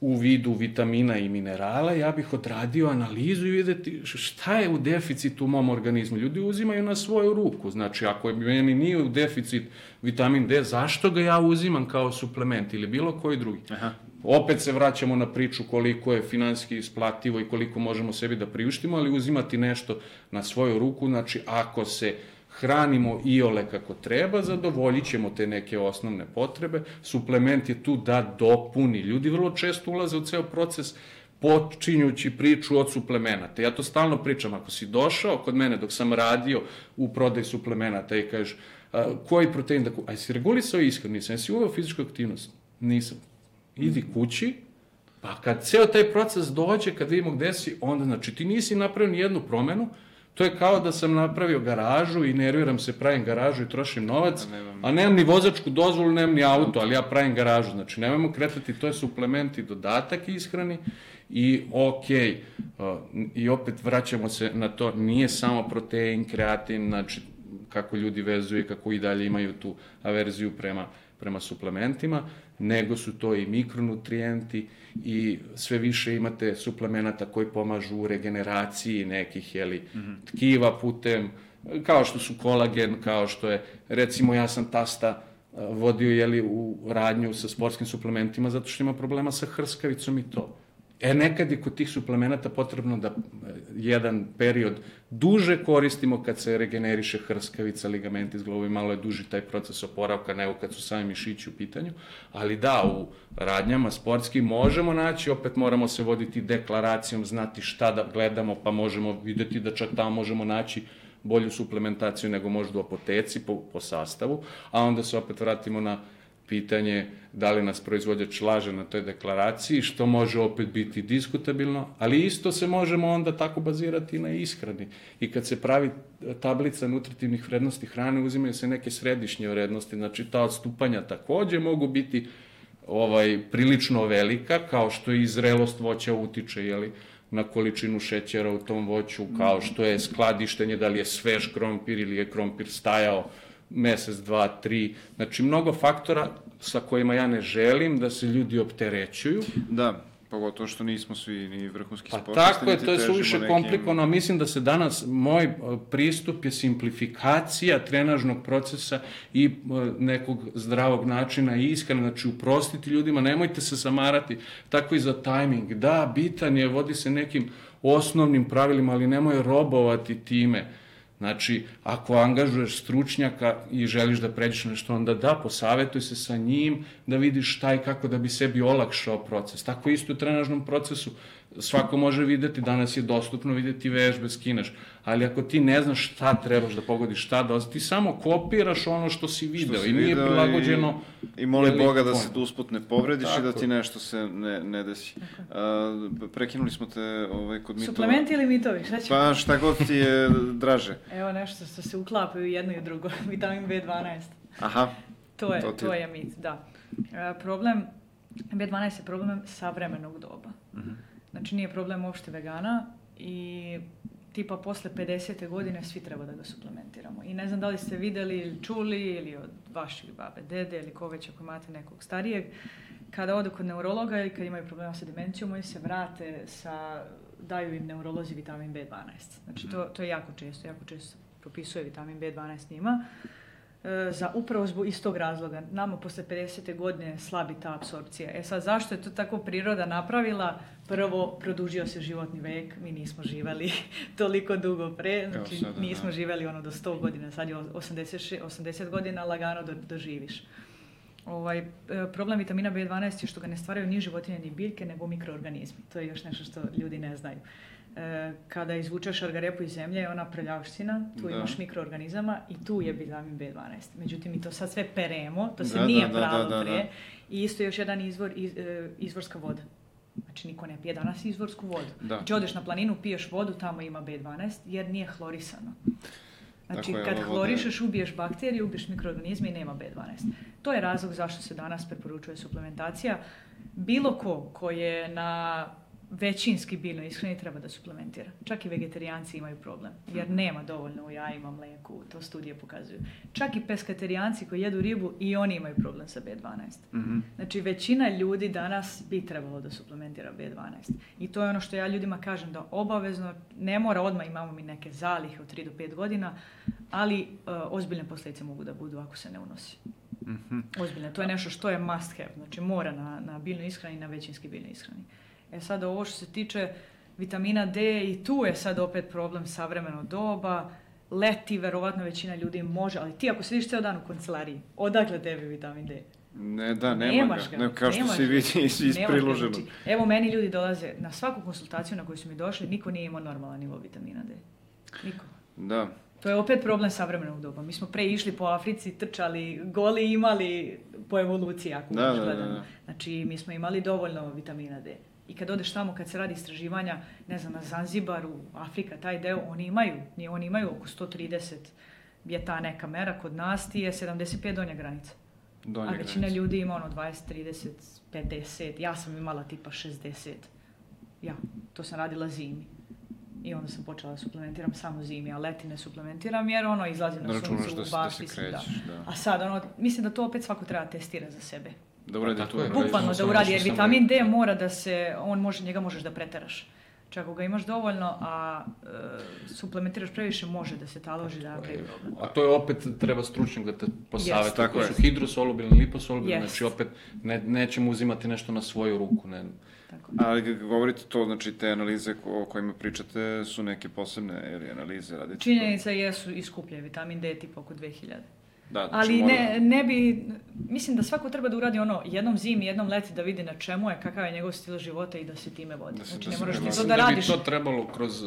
u vidu vitamina i minerala, ja bih odradio analizu i videti šta je u deficitu u mom organizmu. Ljudi uzimaju na svoju ruku, znači ako je meni nije u deficit vitamin D, zašto ga ja uzimam kao suplement ili bilo koji drugi? Aha. Opet se vraćamo na priču koliko je finanski isplativo i koliko možemo sebi da priuštimo, ali uzimati nešto na svoju ruku, znači ako se uh, hranimo iole kako treba, zadovoljit ćemo te neke osnovne potrebe. Suplement je tu da dopuni. Ljudi vrlo često ulaze u ceo proces počinjući priču od suplemenata. Ja to stalno pričam, ako si došao kod mene dok sam radio u prodaj suplemenata i kažeš a, koji protein da kupi, aj si regulisao ishranu, nisam, jesi uveo fizičku aktivnost? Nisam. Idi kući, pa kad ceo taj proces dođe, kad vidimo gde si, onda znači ti nisi napravio ni jednu promenu, To je kao da sam napravio garažu i nerviram se, pravim garažu i trošim novac, a nemam ni vozačku dozvolu, nemam ni auto, ali ja pravim garažu. Znači, nemojmo kretati, to je suplement i dodatak ishrani i ok, uh, i opet vraćamo se na to, nije samo protein, kreatin, znači, kako ljudi vezuju i kako i dalje imaju tu averziju prema, prema suplementima, nego su to i mikronutrijenti i sve više imate suplemenata koji pomažu u regeneraciji nekih jeli, mm -hmm. tkiva putem, kao što su kolagen, kao što je, recimo ja sam tasta vodio jeli, u radnju sa sportskim suplementima zato što ima problema sa hrskavicom i to. E, nekad je kod tih suplemenata potrebno da e, jedan period duže koristimo kad se regeneriše hrskavica, ligamenti zglobovi, malo je duži taj proces oporavka nego kad su sami mišići u pitanju, ali da, u radnjama sportski možemo naći, opet moramo se voditi deklaracijom, znati šta da gledamo, pa možemo videti da čak tamo možemo naći bolju suplementaciju nego možda u apoteci po, po sastavu, a onda se opet vratimo na pitanje da li nas proizvođač laže na toj deklaraciji, što može opet biti diskutabilno, ali isto se možemo onda tako bazirati na ishrani. I kad se pravi tablica nutritivnih vrednosti hrane, uzimaju se neke središnje vrednosti, znači ta odstupanja takođe mogu biti ovaj prilično velika, kao što i zrelost voća utiče, jeli, na količinu šećera u tom voću, kao što je skladištenje, da li je svež krompir ili je krompir stajao mesec, dva, tri, znači mnogo faktora sa kojima ja ne želim da se ljudi opterećuju. Da, pogotovo što nismo svi ni vrhunski pa sportisti. Tako je, to je suviše nekim... komplikovano. Mislim da se danas, moj e, pristup je simplifikacija trenažnog procesa i e, nekog zdravog načina i iskreno, znači uprostiti ljudima, nemojte se samarati, tako i za tajming. Da, bitan je, vodi se nekim osnovnim pravilima, ali nemoj robovati time Znači, ako angažuješ stručnjaka i želiš da pređeš nešto, onda da, posavetuj se sa njim da vidiš šta i kako da bi sebi olakšao proces. Tako isto u trenažnom procesu svako može videti, danas je dostupno videti vežbe, skineš, ali ako ti ne znaš šta trebaš da pogodiš, šta da ti samo kopiraš ono što si video što si i nije video prilagođeno. I, i moli Boga da se tu usput ne povrediš Tako. i da ti nešto se ne, ne desi. A, prekinuli smo te ovaj, kod mitova. Suplementi ili mitovi, šta ćemo? Pa šta god ti je draže. [laughs] Evo nešto što se uklapaju jedno i drugo, [laughs] vitamin B12. Aha. To je, to, ti... to je mit, da. A, problem, B12 je problem savremenog doba. Uh mhm. -huh. Znači nije problem uopšte vegana i tipa posle 50. godine svi treba da ga suplementiramo. I ne znam da li ste videli ili čuli ili od vaših babe, dede ili ko već ako imate nekog starijeg, kada odu kod neurologa ili kad imaju problema sa demencijom, oni se vrate sa, daju im neurolozi vitamin B12. Znači to, to je jako često, jako često propisuje vitamin B12 njima. e, za upravo zbog istog razloga. Nama posle 50. godine slabi ta apsorpcija. E sad, zašto je to tako priroda napravila? Prvo, produžio se životni vek, mi nismo živeli [laughs] toliko dugo pre, znači sada, nismo da. živeli ono do 100 godina, sad je 80, 80 godina lagano do, doživiš. Ovaj, e, problem vitamina B12 je što ga ne stvaraju ni životinje ni biljke, nego mikroorganizmi. To je još nešto što ljudi ne znaju. E, kada izvučeš argarepu iz zemlje, ona prljavština, tu Da. imaš mikroorganizama i tu je vitamin B12. Međutim, mi to sad sve peremo, to se Da, nije da, da, pralo da, da, pre. da. I isto još jedan izvor, iz, e, izvorska voda. Znači, niko ne pije danas izvorsku vodu. Da. Znači, odeš na planinu, piješ vodu, tamo ima B12, jer nije hlorisano. Znači, Tako je, kad je- hlorišeš, ubiješ bakterije, ubiješ mikroorganizme i nema B12. To je razlog zašto se danas preporučuje suplementacija. Bilo ko ko je na većinski biljnoj ishrani treba da suplementira. Čak i vegetarijanci imaju problem, jer nema dovoljno u jajima, mleku, to studije pokazuju. Čak i peskaterijanci koji jedu ribu i oni imaju problem sa B12. Mhm. Znači, većina ljudi danas bi trebalo da suplementira B12. I to je ono što ja ljudima kažem, da obavezno, ne mora odmah imamo mi neke zalihe od 3 do 5 godina, ali e, ozbiljne posljedice mogu da budu ako se ne unosi. Mhm. Ozbiljne. To je nešto što je must have. Znači, mora na, na biljnoj ishrani i na većinski biljnoj ishrani. E sad, ovo što se tiče vitamina D, i tu je sad opet problem savremeno doba. Leti, verovatno većina ljudi može, ali ti ako sediš ceo dan u kancelariji, odakle tebi vitamin D? Ne, da, nema Nemaš ga. Ne, kao što ga. vidi iz, ga, priloženog. znači, evo meni ljudi dolaze na svaku konsultaciju na koju su mi došli, niko nije imao normalan nivo vitamina D. Niko. Da. To je opet problem savremenog doba. Mi smo pre išli po Africi, trčali, goli imali po evoluciji, ako Da, da, da, da. Znači, mi smo imali dovoljno vitamina D. I kad odeš tamo, kad se radi istraživanja, ne znam, na Zanzibaru, Afrika, taj deo, oni imaju, ni- oni imaju oko 130 je ta neka mera, kod nas ti je 75 donja granica. Donja A većina granica. ljudi ima ono 20, 30, 50, ja sam imala tipa 60. Ja, to sam radila zimi. I onda sam počela da suplementiram samo zimi, a leti ne suplementiram jer ono izlazi na Da suncu, da, u da sam, da. krećeš, da. A sad, ono, mislim da to opet svako treba testira za sebe. Da uradi Pa tu je. Bukvalno da uradi, jer vitamin D mora da se, on može, njega možeš da preteraš. Čak ako ga imaš dovoljno, a e, suplementiraš previše, može da se taloži da napravi problem. A to je opet, treba stručnjak da te posavete. Jest, tako Koji je. su hidrosolubilni, liposolubilni, Jest. znači opet ne, nećemo uzimati nešto na svoju ruku. Ne. Tako. Ali kad govorite to, znači te analize o kojima pričate su neke posebne ili analize radite? Činjenica jesu i skuplje, vitamin D je tipa oko 2000. Da, znači Ali ne, ne bi, mislim da svako treba da uradi ono jednom zimi, jednom leti da vidi na čemu je, kakav je njegov stil života i da se time vodi. Da se- znači da ne moraš ti to da da bi radiš, to trebalo kroz,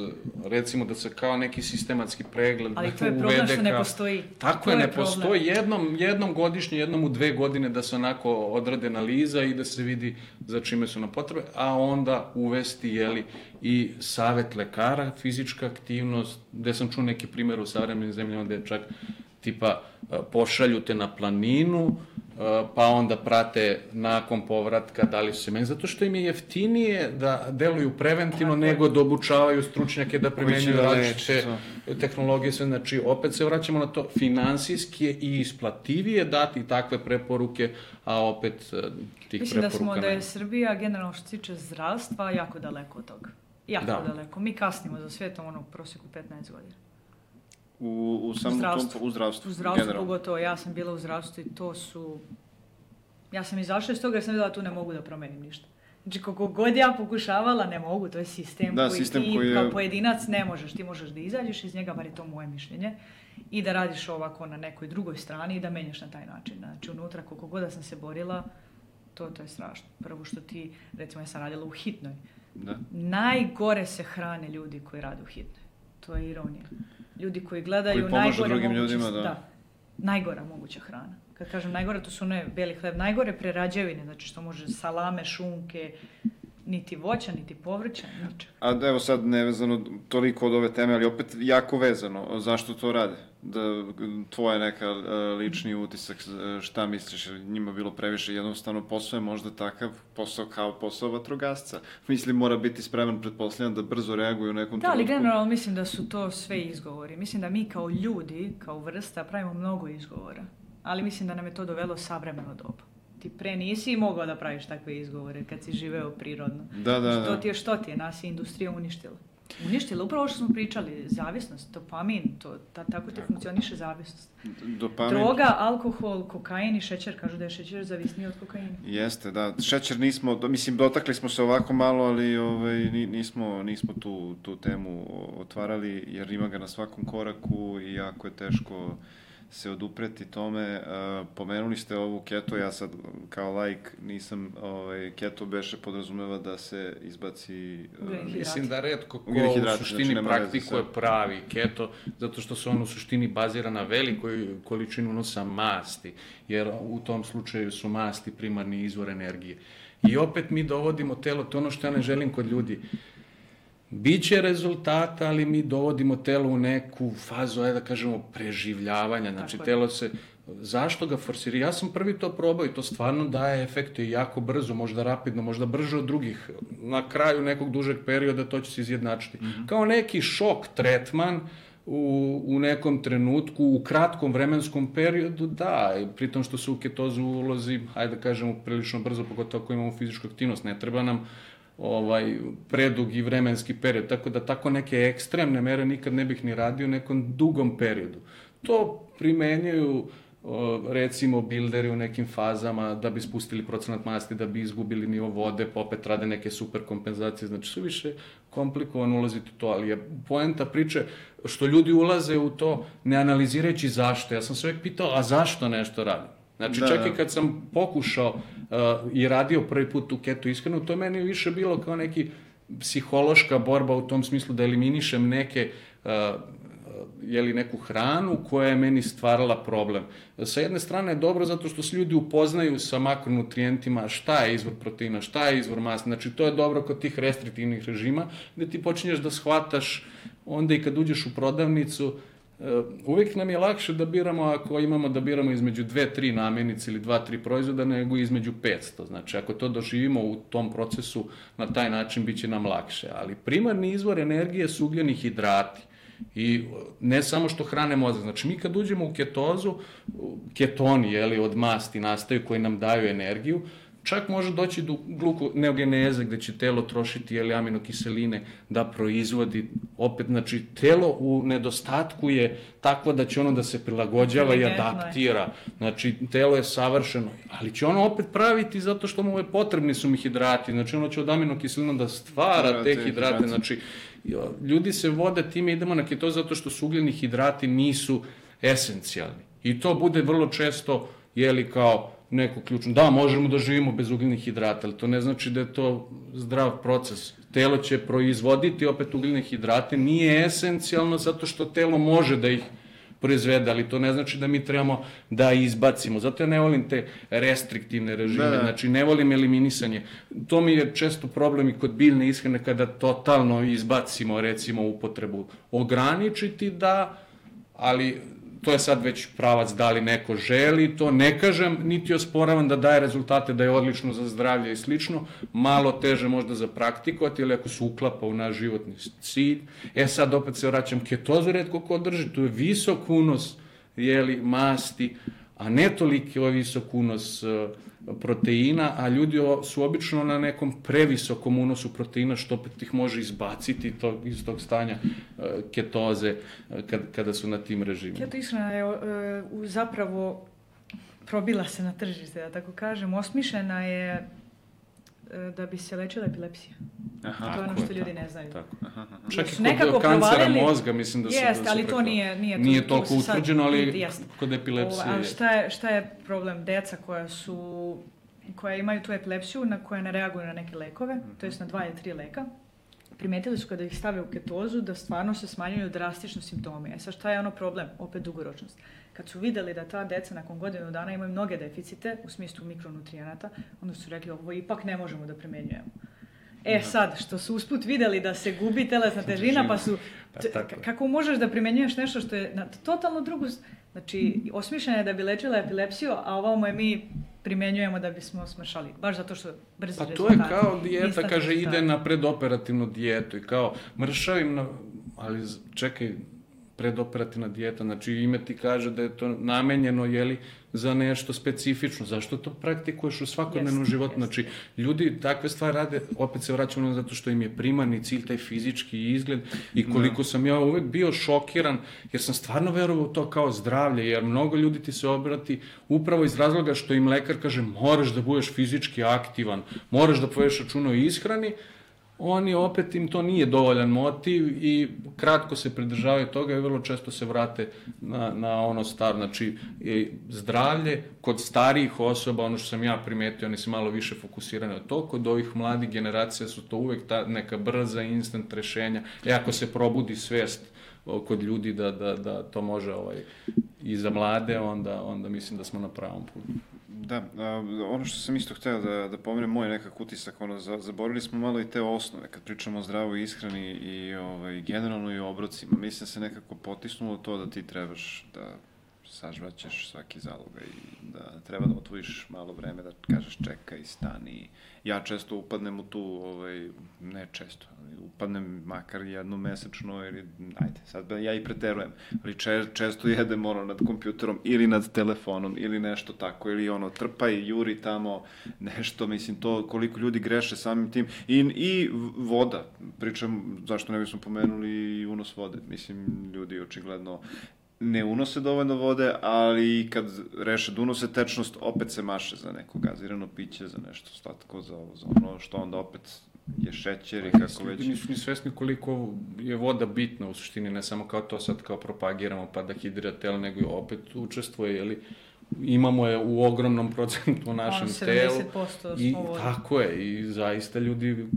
recimo da se kao neki sistematski pregled ali [laughs] to je problem što ne postoji. Tako To je, ne problem. postoji jednom, jednom godišnje, jednom u dve godine da se onako odrade analiza i da se vidi za čime su nam potrebe, a onda uvesti jeli, i savet lekara, fizička aktivnost, gde sam čuo neki primjer u savremenim zemljama gde čak tipa e, pošalju te na planinu, e, pa onda prate nakon povratka da li se meni, zato što im je jeftinije da deluju preventivno nego da obučavaju stručnjake da primenjuju da različite to. tehnologije, sve, znači opet se vraćamo na to, finansijski je i isplativije dati takve preporuke, a opet e, tih Mislim da preporuka smo, da je. Srbija generalno što se tiče zdravstva jako daleko od toga. Jako Da. daleko. Mi kasnimo za svijetom ono u prosjeku 15 godina. U, u samom zdravstvu. tom, u zdravstvu, U zdravstvu generalno. pogotovo, ja sam bila u zdravstvu i to su... Ja sam izašla iz toga jer sam vidjela da tu ne mogu da promenim ništa. Znači, koliko god ja pokušavala, ne mogu, to je sistem Da, koji sistem ti koji je- kao pojedinac ne možeš. Ti možeš da izađeš iz njega, bar je to moje mišljenje, i da radiš ovako na nekoj drugoj strani i da menjaš na taj način. Znači, unutra, koliko god da sam se borila, to, to je strašno. Prvo što ti, recimo, ja sam radila u hitnoj. Da. Najgore se hrane ljudi koji rade u hitnoj. To je ironija. Ljudi koji gledaju Koji najgore drugim moguće, ljudima, da. najgora moguća hrana. Kad kažem najgore, to su ne beli hleb, najgore prerađevine, znači što može salame, šunke, niti voća, niti povrća, ničeg. A da, evo sad nevezano toliko od ove teme, ali opet jako vezano. Zašto to rade? Da, tvoja neka e, lični utisak, e, šta misliš, njima bilo previše jednostavno posao je možda takav posao kao posao vatrogasca. Mislim, mora biti spreman, pretpostavljam, da brzo reaguje u nekom Da, ali trenutku. generalno mislim da su to sve izgovori. Mislim da mi kao ljudi, kao vrsta, pravimo mnogo izgovora. Ali mislim da nam je to dovelo savremeno doba. Ti pre nisi mogao da praviš takve izgovore kad si živeo prirodno. Da, da, Što da. ti je što ti je, nas je industrija uništila. uništile. Upravo što smo pričali, zavisnost, dopamin, to, ta, tako ti funkcioniše zavisnost. Dopamin. Droga, alkohol, kokain i šećer, kažu da je šećer zavisniji od kokaina. Jeste, da. Šećer nismo, do, mislim, dotakli smo se ovako malo, ali ovaj, ni- nismo, nismo tu, tu temu otvarali, jer ima ga na svakom koraku i jako je teško se odupreti tome. Pomenuli ste ovu keto, ja sad kao laik nisam, ovaj, keto beše podrazumeva da se izbaci... Mislim da redko ko u hidrati, suštini znači praktikuje sa- pravi keto, zato što se on u suštini bazira na velikoj količinu unosa masti, jer u tom slučaju su masti primarni izvor energije. I opet mi dovodimo telo, to je ono što ja ne želim kod ljudi. Biće rezultata, ali mi dovodimo telo u neku fazu, ajde da kažemo, preživljavanja. Znači, Tako telo se... Zašto ga forsiri? Ja sam prvi to probao i to stvarno daje efekte jako brzo, možda rapidno, možda brže od drugih. Na kraju nekog dužeg perioda to će se izjednačiti. Kao neki šok tretman u, u nekom trenutku, u kratkom vremenskom periodu, da, pritom što se u ketozu ulozi, ajde da kažemo, prilično brzo, pogotovo ako imamo fizičku aktivnost, ne treba nam ovaj predugi vremenski period, tako da tako neke ekstremne mere nikad ne bih ni radio u nekom dugom periodu. To primenjuju recimo bilderi u nekim fazama da bi spustili procenat masti, da bi izgubili nivo vode, pa opet rade neke super kompenzacije, znači su više komplikovano ulaziti u to, ali je poenta priče što ljudi ulaze u to ne analizirajući zašto. Ja sam se uvek pitao, a zašto nešto radim? Znači, Da, čak da. i kad sam pokušao uh, i radio prvi put u keto iskreno, to je meni više bilo kao neki psihološka borba u tom smislu da eliminišem neke uh, jeli neku hranu koja je meni stvarala problem. Sa jedne strane je dobro zato što se ljudi upoznaju sa makronutrijentima, šta je izvor proteina, šta je izvor masti. Znači to je dobro kod tih restriktivnih režima gde ti počinješ da shvataš onda i kad uđeš u prodavnicu e, uvijek nam je lakše da biramo ako imamo da biramo između dve, tri namirnice ili dva, tri proizvoda nego između 500. Znači ako to doživimo u tom procesu na taj način bit će nam lakše. Ali primarni izvor energije su ugljeni hidrati. I ne samo što hrane mozak, znači mi kad uđemo u ketozu, ketoni jeli, od masti nastaju koji nam daju energiju, čak može doći do glukoneogeneze gde će telo trošiti jeli, aminokiseline da proizvodi. Opet, znači telo u nedostatku je takvo da će ono da se prilagođava i adaptira. Znači telo je savršeno, ali će ono opet praviti zato što mu je potrebni su mi hidrati, znači ono će od aminokiselina da stvara te te hidrate, znači ljudi se vode time idemo na keto zato što su ugljeni hidrati nisu esencijalni. I to bude vrlo često jeli kao neko ključno. Da, možemo da živimo bez ugljenih hidrata, ali to ne znači da je to zdrav proces. Telo će proizvoditi opet ugljene hidrate, nije esencijalno zato što telo može da ih proizvede, ali to ne znači da mi trebamo da izbacimo. Zato ja ne volim te restriktivne režime, Da, da. znači ne volim eliminisanje. To mi je često problem i kod biljne ishrane kada totalno izbacimo recimo upotrebu. Ograničiti da, ali to je sad već pravac da li neko želi, to. Ne kažem, niti osporavam da daje rezultate, da je odlično za zdravlje i slično, malo teže možda za praktikovati, ali ako se uklapa u naš životni cilj. E sad opet se vraćam, ketozu redko ko drži, tu je visok unos jeli, masti, a ne toliki ovaj visok unos e, proteina, a ljudi su obično na nekom previsokom unosu proteina, što opet ih može izbaciti to, iz tog stanja e, ketoze e, kad, kada su na tim režimima. Keto ishrana je zapravo probila se na tržište, da tako kažem. Osmišljena je da bi se lečila epilepsija. Aha. to je ono što je, ljudi tako, ne znaju. Tako. Aha, aha. Čak i kod nekako kancera provalili- mozga, mislim da su... Jeste, da ali to preko- nije- nije to- nije to toliko se sad- utvrđeno, ali jeste. kod epilepsije... Ovo, ali je. šta je, šta je problem? Deca koja su koja imaju tu epilepsiju, na koje ne reaguju na neke lekove, to jest na dva ili tri leka, primetili su kada ih stave u ketozu da stvarno se smanjuju drastično simptomi. E sad šta je ono problem? Opet dugoročnost. Kad su videli da ta deca nakon godinu dana imaju mnoge deficite u smislu mikronutrijenata, onda su rekli ovo ipak ne možemo da primenjujemo. E sad, što su usput videli da se gubi telesna težina, pa su... Pa kako možeš da primenjuješ nešto što je na totalno drugu... Znači, osmišljena je da bi lečila epilepsiju, a ovamo je mi primenjujemo da bismo smršali. Baš zato što brzi Pa to je kao dijeta, kaže, ide na predoperativnu dijetu i kao mršavim, na, ali čekaj, predoperativna dijeta, znači ime ti kaže da je to namenjeno, jeli, za nešto specifično. Zašto to praktikuješ u svakodnevnom Jest, životu? jest. Znači, ljudi takve stvari rade, opet se vraćamo na zato što im je primarni cilj taj fizički izgled i koliko sam ja uvek bio šokiran, jer sam stvarno verovao u to kao zdravlje, jer mnogo ljudi ti se obrati upravo iz razloga što im lekar kaže moraš da budeš fizički aktivan, moraš da povedeš računa o ishrani, oni opet im to nije dovoljan motiv i kratko se pridržavaju toga i vrlo često se vrate na, na ono staro. Znači, i zdravlje kod starijih osoba, ono što sam ja primetio, oni se malo više fokusirani na to, kod ovih mladih generacija su to uvek ta neka brza, instant rešenja. E, ako se probudi svest kod ljudi da, da, da to može ovaj, i za mlade, onda, onda mislim da smo na pravom putu. Da, a, ono što sam isto hteo da, da pomenem, moj nekak utisak, ono, za, zaboravili smo malo i te osnove, kad pričamo o zdravoj ishrani i ovaj, generalno i o obrocima, mislim da se nekako potisnulo to da ti trebaš da sažvaćeš svaki zaloga i da treba da otvojiš malo vreme da kažeš čekaj, stani. Ja često upadnem u tu, ovaj, ne često, ali upadnem makar jednu mesečno ili, ajde, sad ja i preterujem, ali če, često jedem ono nad kompjuterom ili nad telefonom ili nešto tako, ili ono trpaj, juri tamo nešto, mislim to koliko ljudi greše samim tim i, i voda, pričam zašto ne bismo pomenuli i unos vode, mislim ljudi očigledno ne unose dovoljno vode, ali kad reše da unose tečnost, opet se maše za neko gazirano piće, za nešto slatko, za, za ono što onda opet je šećer i kako već. Ljudi nisu ni svesni koliko je voda bitna u suštini, ne samo kao to sad kao propagiramo pa da hidrira telo, nego i opet učestvuje, jeli, imamo je u ogromnom procentu u našem Ono, telu. 70% I smo voda. tako je, i zaista ljudi,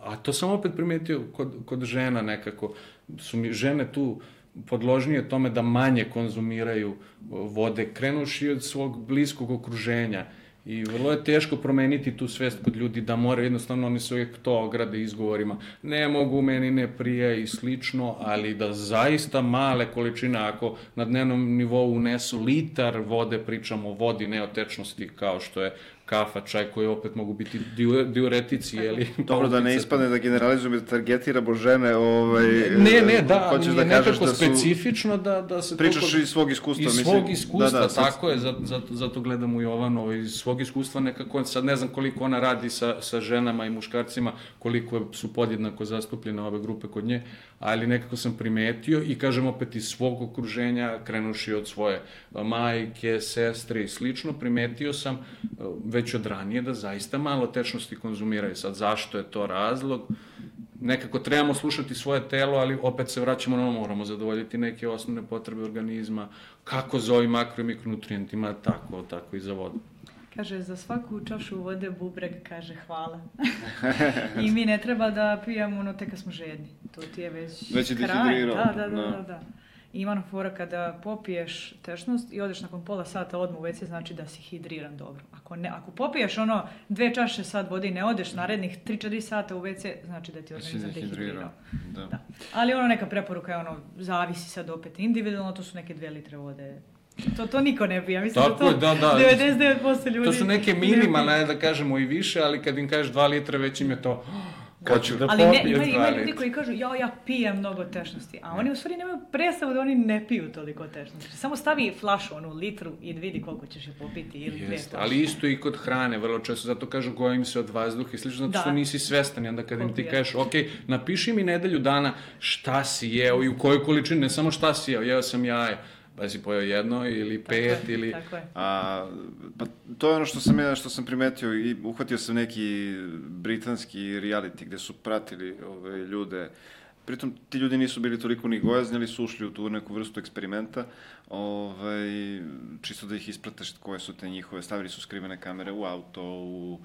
a to sam opet primetio kod, kod žena nekako, su mi žene tu podložnije tome da manje konzumiraju vode, krenuši od svog bliskog okruženja. I vrlo je teško promeniti tu svest kod ljudi da mora jednostavno oni se uvijek to ograde izgovorima. Ne mogu, meni ne prije i slično, ali da zaista male količine, ako na dnevnom nivou unesu litar vode, pričamo o vodi, ne o tečnosti kao što je kafa, čaj koji opet mogu biti diu- diuretici, jeli? [laughs] Dobro, da ne ispadne da generalizujem i da targetiramo žene, ovaj... Ne, ne, da, hoćeš da kažeš nekako da su... specifično da, da se... Pričaš toliko- iz svog iskustva, Iz mislim. svog iskustva, Da, da, sad- tako je, zato, zato, zato gledam u Jovanovo, iz svog iskustva nekako, sad ne znam koliko ona radi sa, sa ženama i muškarcima, koliko su podjednako zastupljene ove grupe kod nje, ali nekako sam primetio i kažem opet iz svog okruženja, krenuši od svoje majke, sestre i slično, primetio sam e, već od ranije da zaista malo tečnosti konzumiraju. Sad, zašto je to razlog? nekako trebamo slušati svoje telo, ali opet se vraćamo na ono, moramo zadovoljiti neke osnovne potrebe organizma, kako za ovim makro i mikronutrijentima, tako, tako i za vodu. Kaže, za svaku čašu vode bubreg kaže hvala. [laughs] I mi ne treba da pijemo ono tek kad smo žedni. To ti je već, Već je kraj. dehidrirao, Da, da, da, da. da. da. Ima ona fora kada popiješ tečnost i odeš nakon pola sata odmah u WC, znači da si hidriran dobro. Ako, ne, ako popiješ ono dve čaše sad vode i ne odeš narednih 3-4 sata u WC, znači da ti je Da organizam dehidrirao. Da. Da. Ali ono neka preporuka je ono, zavisi sad opet individualno, to su neke dve litre vode. To, to niko ne pije, mislim Tako da to da, da. 99% ljudi To su neke minimalne, da kažemo i više, ali kad im kažeš 2 litra, već im je to... Hoću da Ali ne, ima, ima 2 ljudi koji kažu, ja, ja pijem mnogo tečnosti, a oni u stvari nemaju predstavu da oni ne piju toliko tečnosti. Samo stavi flašu, onu litru i vidi koliko ćeš je popiti ili dve flaše. ali isto i kod hrane, vrlo često, zato kažu gojim se od vazduha i slično, zato Da. što nisi svestan i onda kad im ti kažeš, ok, napiši mi nedelju dana šta si jeo i u kojoj količini, ne samo šta si jeo, jeo sam jaja, pa si pojeo jedno ili Tako pet je, ili... Tako je. A, pa to je ono što sam ja što sam primetio i uhvatio sam neki britanski reality gde su pratili ove ljude Pritom, ti ljudi nisu bili toliko ni gojazni, ali su ušli u tu neku vrstu eksperimenta, ovaj, čisto da ih isprate št- koje su te njihove, stavili su skrivene kamere u auto, u,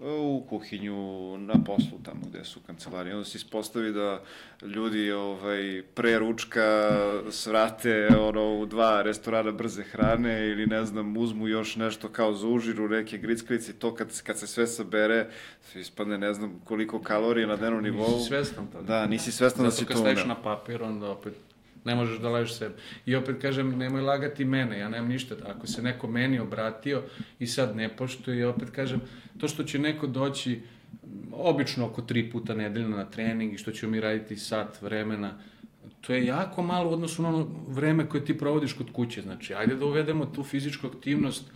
u kuhinju, na poslu tamo gde su kancelarije. Onda se ispostavi da ljudi ovaj, pre ručka svrate ono, u dva restorana brze hrane ili ne znam, uzmu još nešto kao za užiru, neke gricklice i to kad, kad se sve sabere, sve ispadne ne znam koliko kalorija na dnevnom nivou. Nisi svestan toga. Da, nisi svestan da Zato si kad to staviš uneo. na papir, onda opet ne možeš da lažeš sebe. I opet kažem, nemoj lagati mene, ja nemam ništa. Ako se neko meni obratio i sad ne poštuje, opet kažem, to što će neko doći obično oko tri puta nedeljno na trening i što ćemo mi raditi sat vremena, to je jako malo u odnosu na ono vreme koje ti provodiš kod kuće. Znači, ajde da uvedemo tu fizičku aktivnost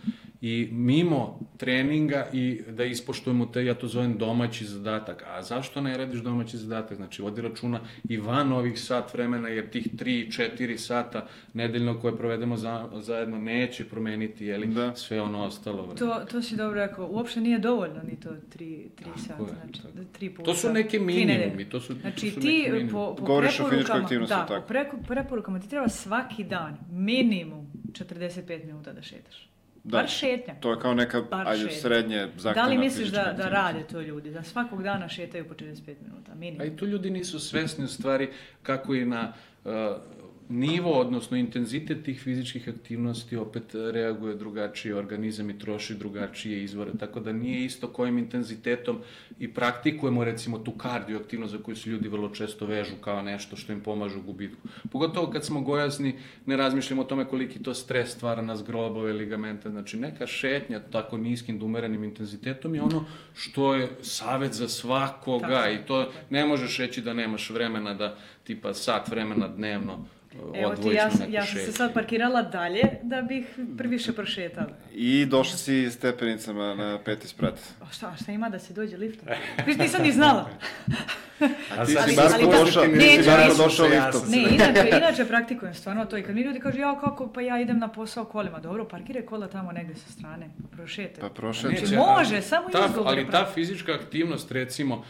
i mimo treninga i da ispoštujemo te, ja to zovem domaći zadatak. A zašto ne radiš domaći zadatak? Znači, vodi računa i van ovih sat vremena, jer tih 3-4 sata nedeljno koje provedemo za, zajedno neće promeniti jeli, Da. sve ono ostalo vreme. To, to si dobro rekao. Uopšte nije dovoljno ni to tri, tri Tako sata. je, Znači, tako. tri puta. To su neki tri minimumi, to su, Znači to su ti po, po Govoriš o fizičkoj preporukama, aktivnosti, da, tako? po preku- preporukama ti treba svaki dan minimum 45 minuta da šetaš. Da. Bar šetnja. To je kao neka, Bar ajde, šetnja. srednje Da zahtevna li misliš da, da rade to ljudi? Da svakog dana šetaju po 45 minuta, minimum. A i tu ljudi nisu svesni u stvari kako i na uh, nivo, odnosno intenzitet tih fizičkih aktivnosti opet reaguje drugačije, organizam i troši drugačije izvore, tako da nije isto kojim intenzitetom i praktikujemo recimo tu kardioaktivnost za koju se ljudi vrlo često vežu kao nešto što im pomaže u gubitku. Pogotovo kad smo gojazni, ne razmišljamo o tome koliki to stres stvara na zgrobove, ligamente, znači neka šetnja tako niskim dumerenim intenzitetom je ono što je savet za svakoga i to ne možeš reći da nemaš vremena da tipa sat vremena dnevno Evo ti, ja, ja sam se sad parkirala dalje da bih previše prošetala. I došli si stepenicama na peti sprat. A šta, šta ima da se dođe liftom? Viš, nisam ni znala. A ti Ali- si Barko ali- došao, ne, ti si Barko ne, došao liftom. Ne, inače, inače praktikujem stvarno to i kad mi ljudi kažu ja kako, pa ja idem na posao kolima. Dobro, parkiraj kola tamo negde sa strane, prošetaj. Pa Neće, će. može, samo ta, izgovor Ali ta fizička aktivnost, recimo,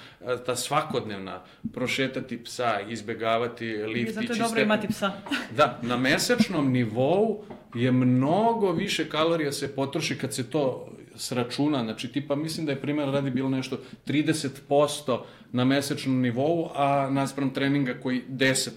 ta svakodnevna, prošetati psa, izbegavati lift, Zato je dobro imati psa. Da, na mesečnom nivou je mnogo više kalorija se potroši kad se to sračuna, znači tipa mislim da je primjer radi bilo nešto 30% na mesečnom nivou, a naspram treninga koji 10%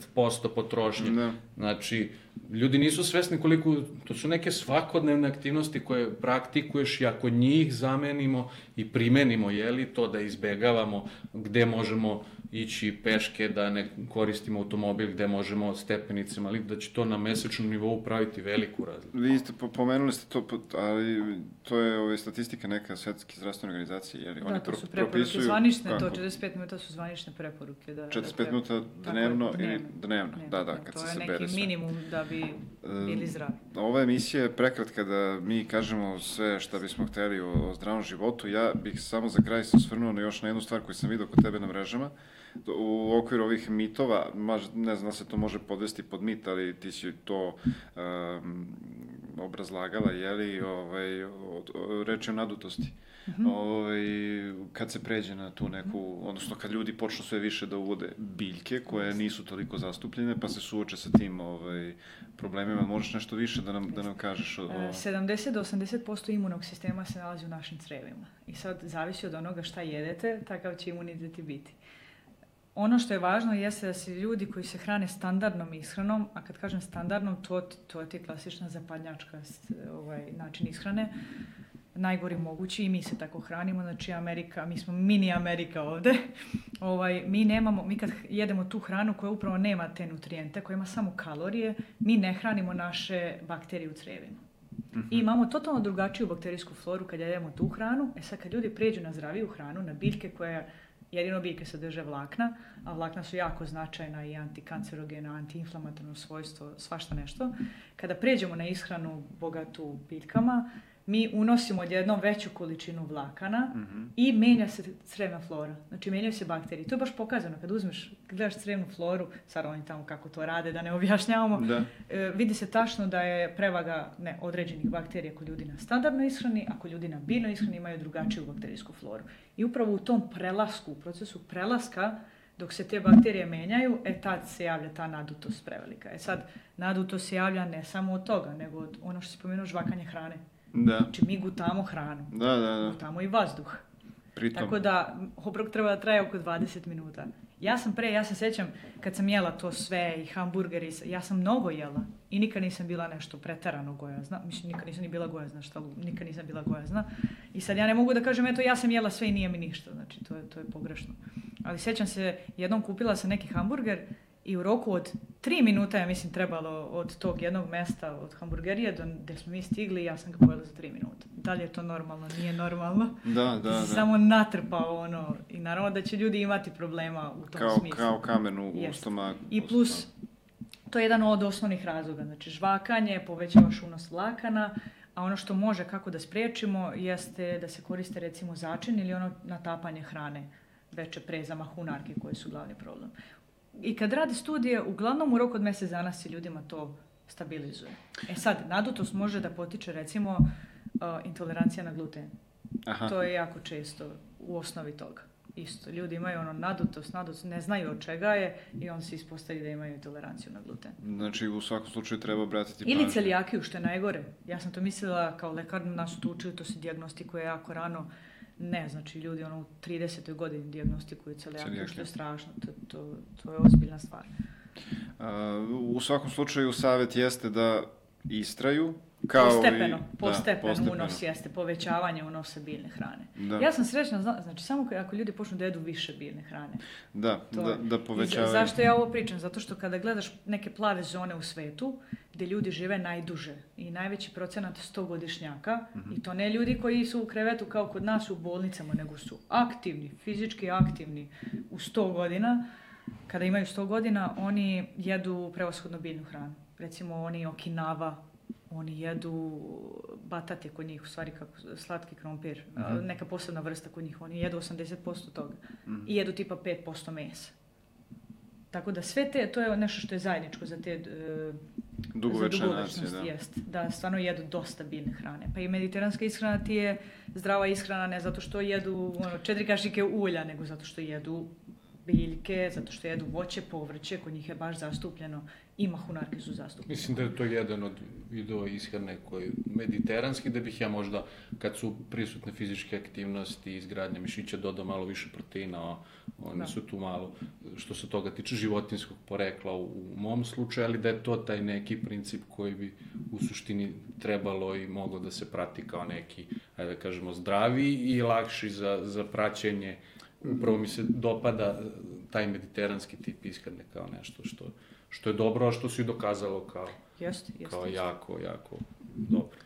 potrošnje. Da. Znači, ljudi nisu svesni koliko, to su neke svakodnevne aktivnosti koje praktikuješ i ako njih zamenimo i primenimo, jeli, to da izbegavamo gde možemo ići peške, da ne koristimo automobil, gde možemo stepenicama, ali da će to na mesečnom nivou praviti veliku razliku. Vi ste po- pomenuli ste to, ali to je ove, statistika neka svetske zdravstvene organizacije, jer oni Da, to pro- su preporuke propisuju... zvanične, to kako? 45 minuta su zvanične preporuke. Da, 45 da treba- minuta Tako je, dnevno ili dnevno, Dnevno, da, da, kad to se je sabere neki sve. minimum da bi bili zdravi. Ova emisija je prekratka da mi kažemo sve šta bismo hteli o, o zdravom životu. Ja bih samo za kraj se osvrnuo na još na jednu stvar koju sam vidio kod tebe na mrežama. U okviru ovih mitova, maž, ne znam da se to može podvesti pod mit, ali ti si to um, obrazlagala, jeli, ovaj, o, o, reč je o nadutosti. ovaj, kad se pređe na tu neku, odnosno kad ljudi počnu sve više da uvode biljke koje nisu toliko zastupljene, pa se suoče sa tim ovaj, problemima. Možeš nešto više da nam, da nam kažeš o... o... E, 70 do 80% imunog sistema se nalazi u našim crevima. I sad zavisi od onoga šta jedete, takav će imunitet i biti. Ono što je važno jeste da se ljudi koji se hrane standardnom ishranom, a kad kažem standardnom, to, to je ti klasična zapadnjačka ovaj, način ishrane, najgori mogući i mi se tako hranimo, znači Amerika, mi smo mini Amerika ovde, [laughs] ovaj, mi nemamo, mi kad jedemo tu hranu koja upravo nema te nutrijente, koja ima samo kalorije, mi ne hranimo naše bakterije u crevima. I imamo totalno drugačiju bakterijsku floru kad jedemo tu hranu. E sad kad ljudi pređu na zdraviju hranu, na biljke koje jedino biljke sadrže vlakna, a vlakna su jako značajna i antikancerogena, antiinflamatorno svojstvo, svašta nešto. Kada pređemo na ishranu bogatu biljkama, mi unosimo odjednom veću količinu vlakana i menja se crevna flora. Znači, menjaju se bakterije. To je baš pokazano. Kad uzmeš, gledaš crevnu floru, sad oni tamo kako to rade, da ne objašnjavamo, Da. E, vidi se tačno da je prevaga ne, određenih bakterija kod ljudi na standardnoj ishrani, a kod ljudi na biljnoj ishrani imaju drugačiju bakterijsku floru. I upravo u tom prelasku, u procesu prelaska, dok se te bakterije menjaju, e tad se javlja ta nadutost prevelika. E sad, nadutost se javlja ne samo od toga, nego od ono što se spomenuo, žvakanje hrane. Da, Znači, mi gutamo hranu, da, da, da. gutamo i vazduh. Pritom, Tako da, obrok treba da traje oko 20 minuta. Ja sam pre, ja se sećam kad sam jela to sve i hamburgeri, ja sam mnogo jela i nikad nisam bila nešto pretarano gojazna. Mislim, nikad nisam ni bila gojazna, šta nikad nisam bila gojazna. I sad ja ne mogu da kažem, eto, ja sam jela sve i nije mi ništa. Znači, to je, to je pogrešno. Ali sećam se, jednom kupila sam neki hamburger i u roku od tri minuta, ja mislim, trebalo od tog jednog mesta, od hamburgerije do gde smo mi stigli, ja sam ga pojela za tri minuta. Da li je to normalno? Nije normalno. da, da, da. samo natrpao ono i naravno da će ljudi imati problema u tom Kao, smislu. kao kamen u, stomaku. I plus To je jedan od osnovnih razloga. Znači, žvakanje povećavaš unos vlakana, a ono što može kako da spriječimo jeste da se koriste recimo začin ili ono natapanje hrane veće pre za mahunarke koje su glavni problem. I kad radi studije, uglavnom u roku od mjesec dana se ljudima to stabilizuje. E sad, nadutost može da potiče recimo uh, intolerancija na gluten. Aha. To je jako često u osnovi toga. Isto, ljudi imaju ono nadutost, nadutost, ne znaju od čega je i on se ispostavi da imaju intoleranciju na gluten. Znači, u svakom slučaju treba obratiti Ili pažnju. celijakiju, što je najgore. Ja sam to mislila kao lekar, nas to učili, to se dijagnostikuje jako rano. Ne, znači ljudi ono u 30. godini dijagnostikuju celijakiju, što je strašno. To, to, to je ozbiljna stvar. A, u svakom slučaju, savjet jeste da istraju, kao postepeno, i... postepeno, da, postepeno. unos jeste povećavanje unosa biljne hrane. Da. Ja sam srećna, zna- znači samo ako ljudi počnu da jedu više biljne hrane. Da, To da, da povećavaju. zašto ja ovo pričam? Zato što kada gledaš neke plave zone u svetu, gdje ljudi žive najduže i najveći procenat 100-godišnjaka, Mhm. i to ne ljudi koji su u krevetu kao kod nas u bolnicama, nego su aktivni, fizički aktivni u 100 godina, kada imaju 100 godina, oni jedu prevashodno biljnu hranu. Recimo oni Okinawa, oni jedu batate kod njih, u stvari kako, slatki krompir, a, Mhm. neka posebna vrsta kod njih, oni jedu 80% toga i jedu tipa 5% mesa. Tako da sve te, to je nešto što je zajedničko za te e, Dugovečne za nacije, da. Jest, da stvarno jedu dosta biljne hrane. Pa i mediteranska ishrana ti je zdrava ishrana ne zato što jedu ono, četiri kašike ulja, nego zato što jedu biljke, zato što jedu voće, povrće, kod njih je baš zastupljeno i mahunarke su zastupljene. Mislim da je to jedan od vidova ishrane koji mediteranski, da bih ja možda, kad su prisutne fizičke aktivnosti i izgradnja mišića, dodao malo više proteina, oni Da. su tu malo, što se toga tiče životinskog porekla u, u mom slučaju, ali da je to taj neki princip koji bi u suštini trebalo i moglo da se prati kao neki, ajde da kažemo, zdravi i lakši za, za praćenje. Upravo mi se dopada taj mediteranski tip ishrane kao nešto što, što je dobro, a što se i dokazalo kao, Jeste, jeste. kao jako, jako dobro.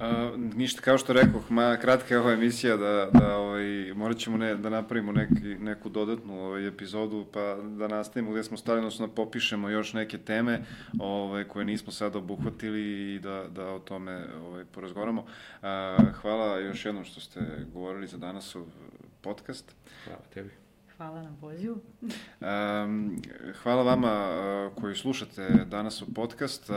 A, ništa, kao što rekoh, ma, kratka je ova emisija da, da ovaj, morat ćemo ne, da napravimo neki, neku dodatnu ovaj, epizodu pa da nastavimo gde smo stali, odnosno da popišemo još neke teme ovaj, koje nismo sada obuhvatili i da, da o tome ovaj, porazgovaramo. A, hvala još jednom što ste govorili za danas podcast. Hvala tebi. Hvala na pozivu. Um, hvala vama uh, koji slušate danas u podcast. Uh,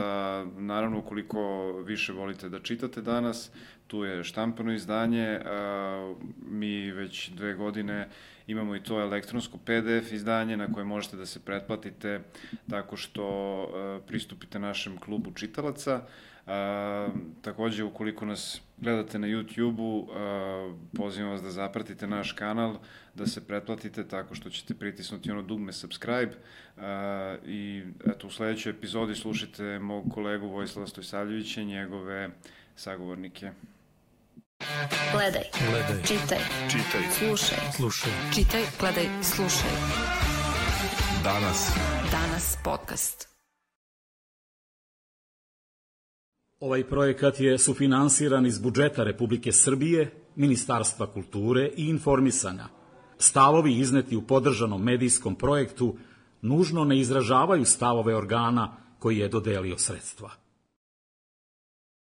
naravno, ukoliko više volite da čitate danas, tu je štampano izdanje. Uh, mi već dve godine imamo i to elektronsko PDF izdanje na koje možete da se pretplatite tako što uh, pristupite našem klubu čitalaca. Uh, takođe, ukoliko nas gledate na YouTube-u, uh, pozivam vas da zapratite naš kanal, da se pretplatite tako što ćete pritisnuti ono dugme subscribe uh, i eto u sledećoj epizodi slušajte mog kolegu Vojislava Stojsavljevića i njegove sagovornike. Gledaj, Gledaj, čitaj, čitaj, slušaj. slušaj. Čitaj, gledaj, slušaj. Danas. Danas podcast. Ovaj projekat je sufinansiran iz budžeta Republike Srbije, Ministarstva kulture i informisanja. Stavovi izneti u podržanom medijskom projektu nužno ne izražavaju stavove organa koji je dodelio sredstva.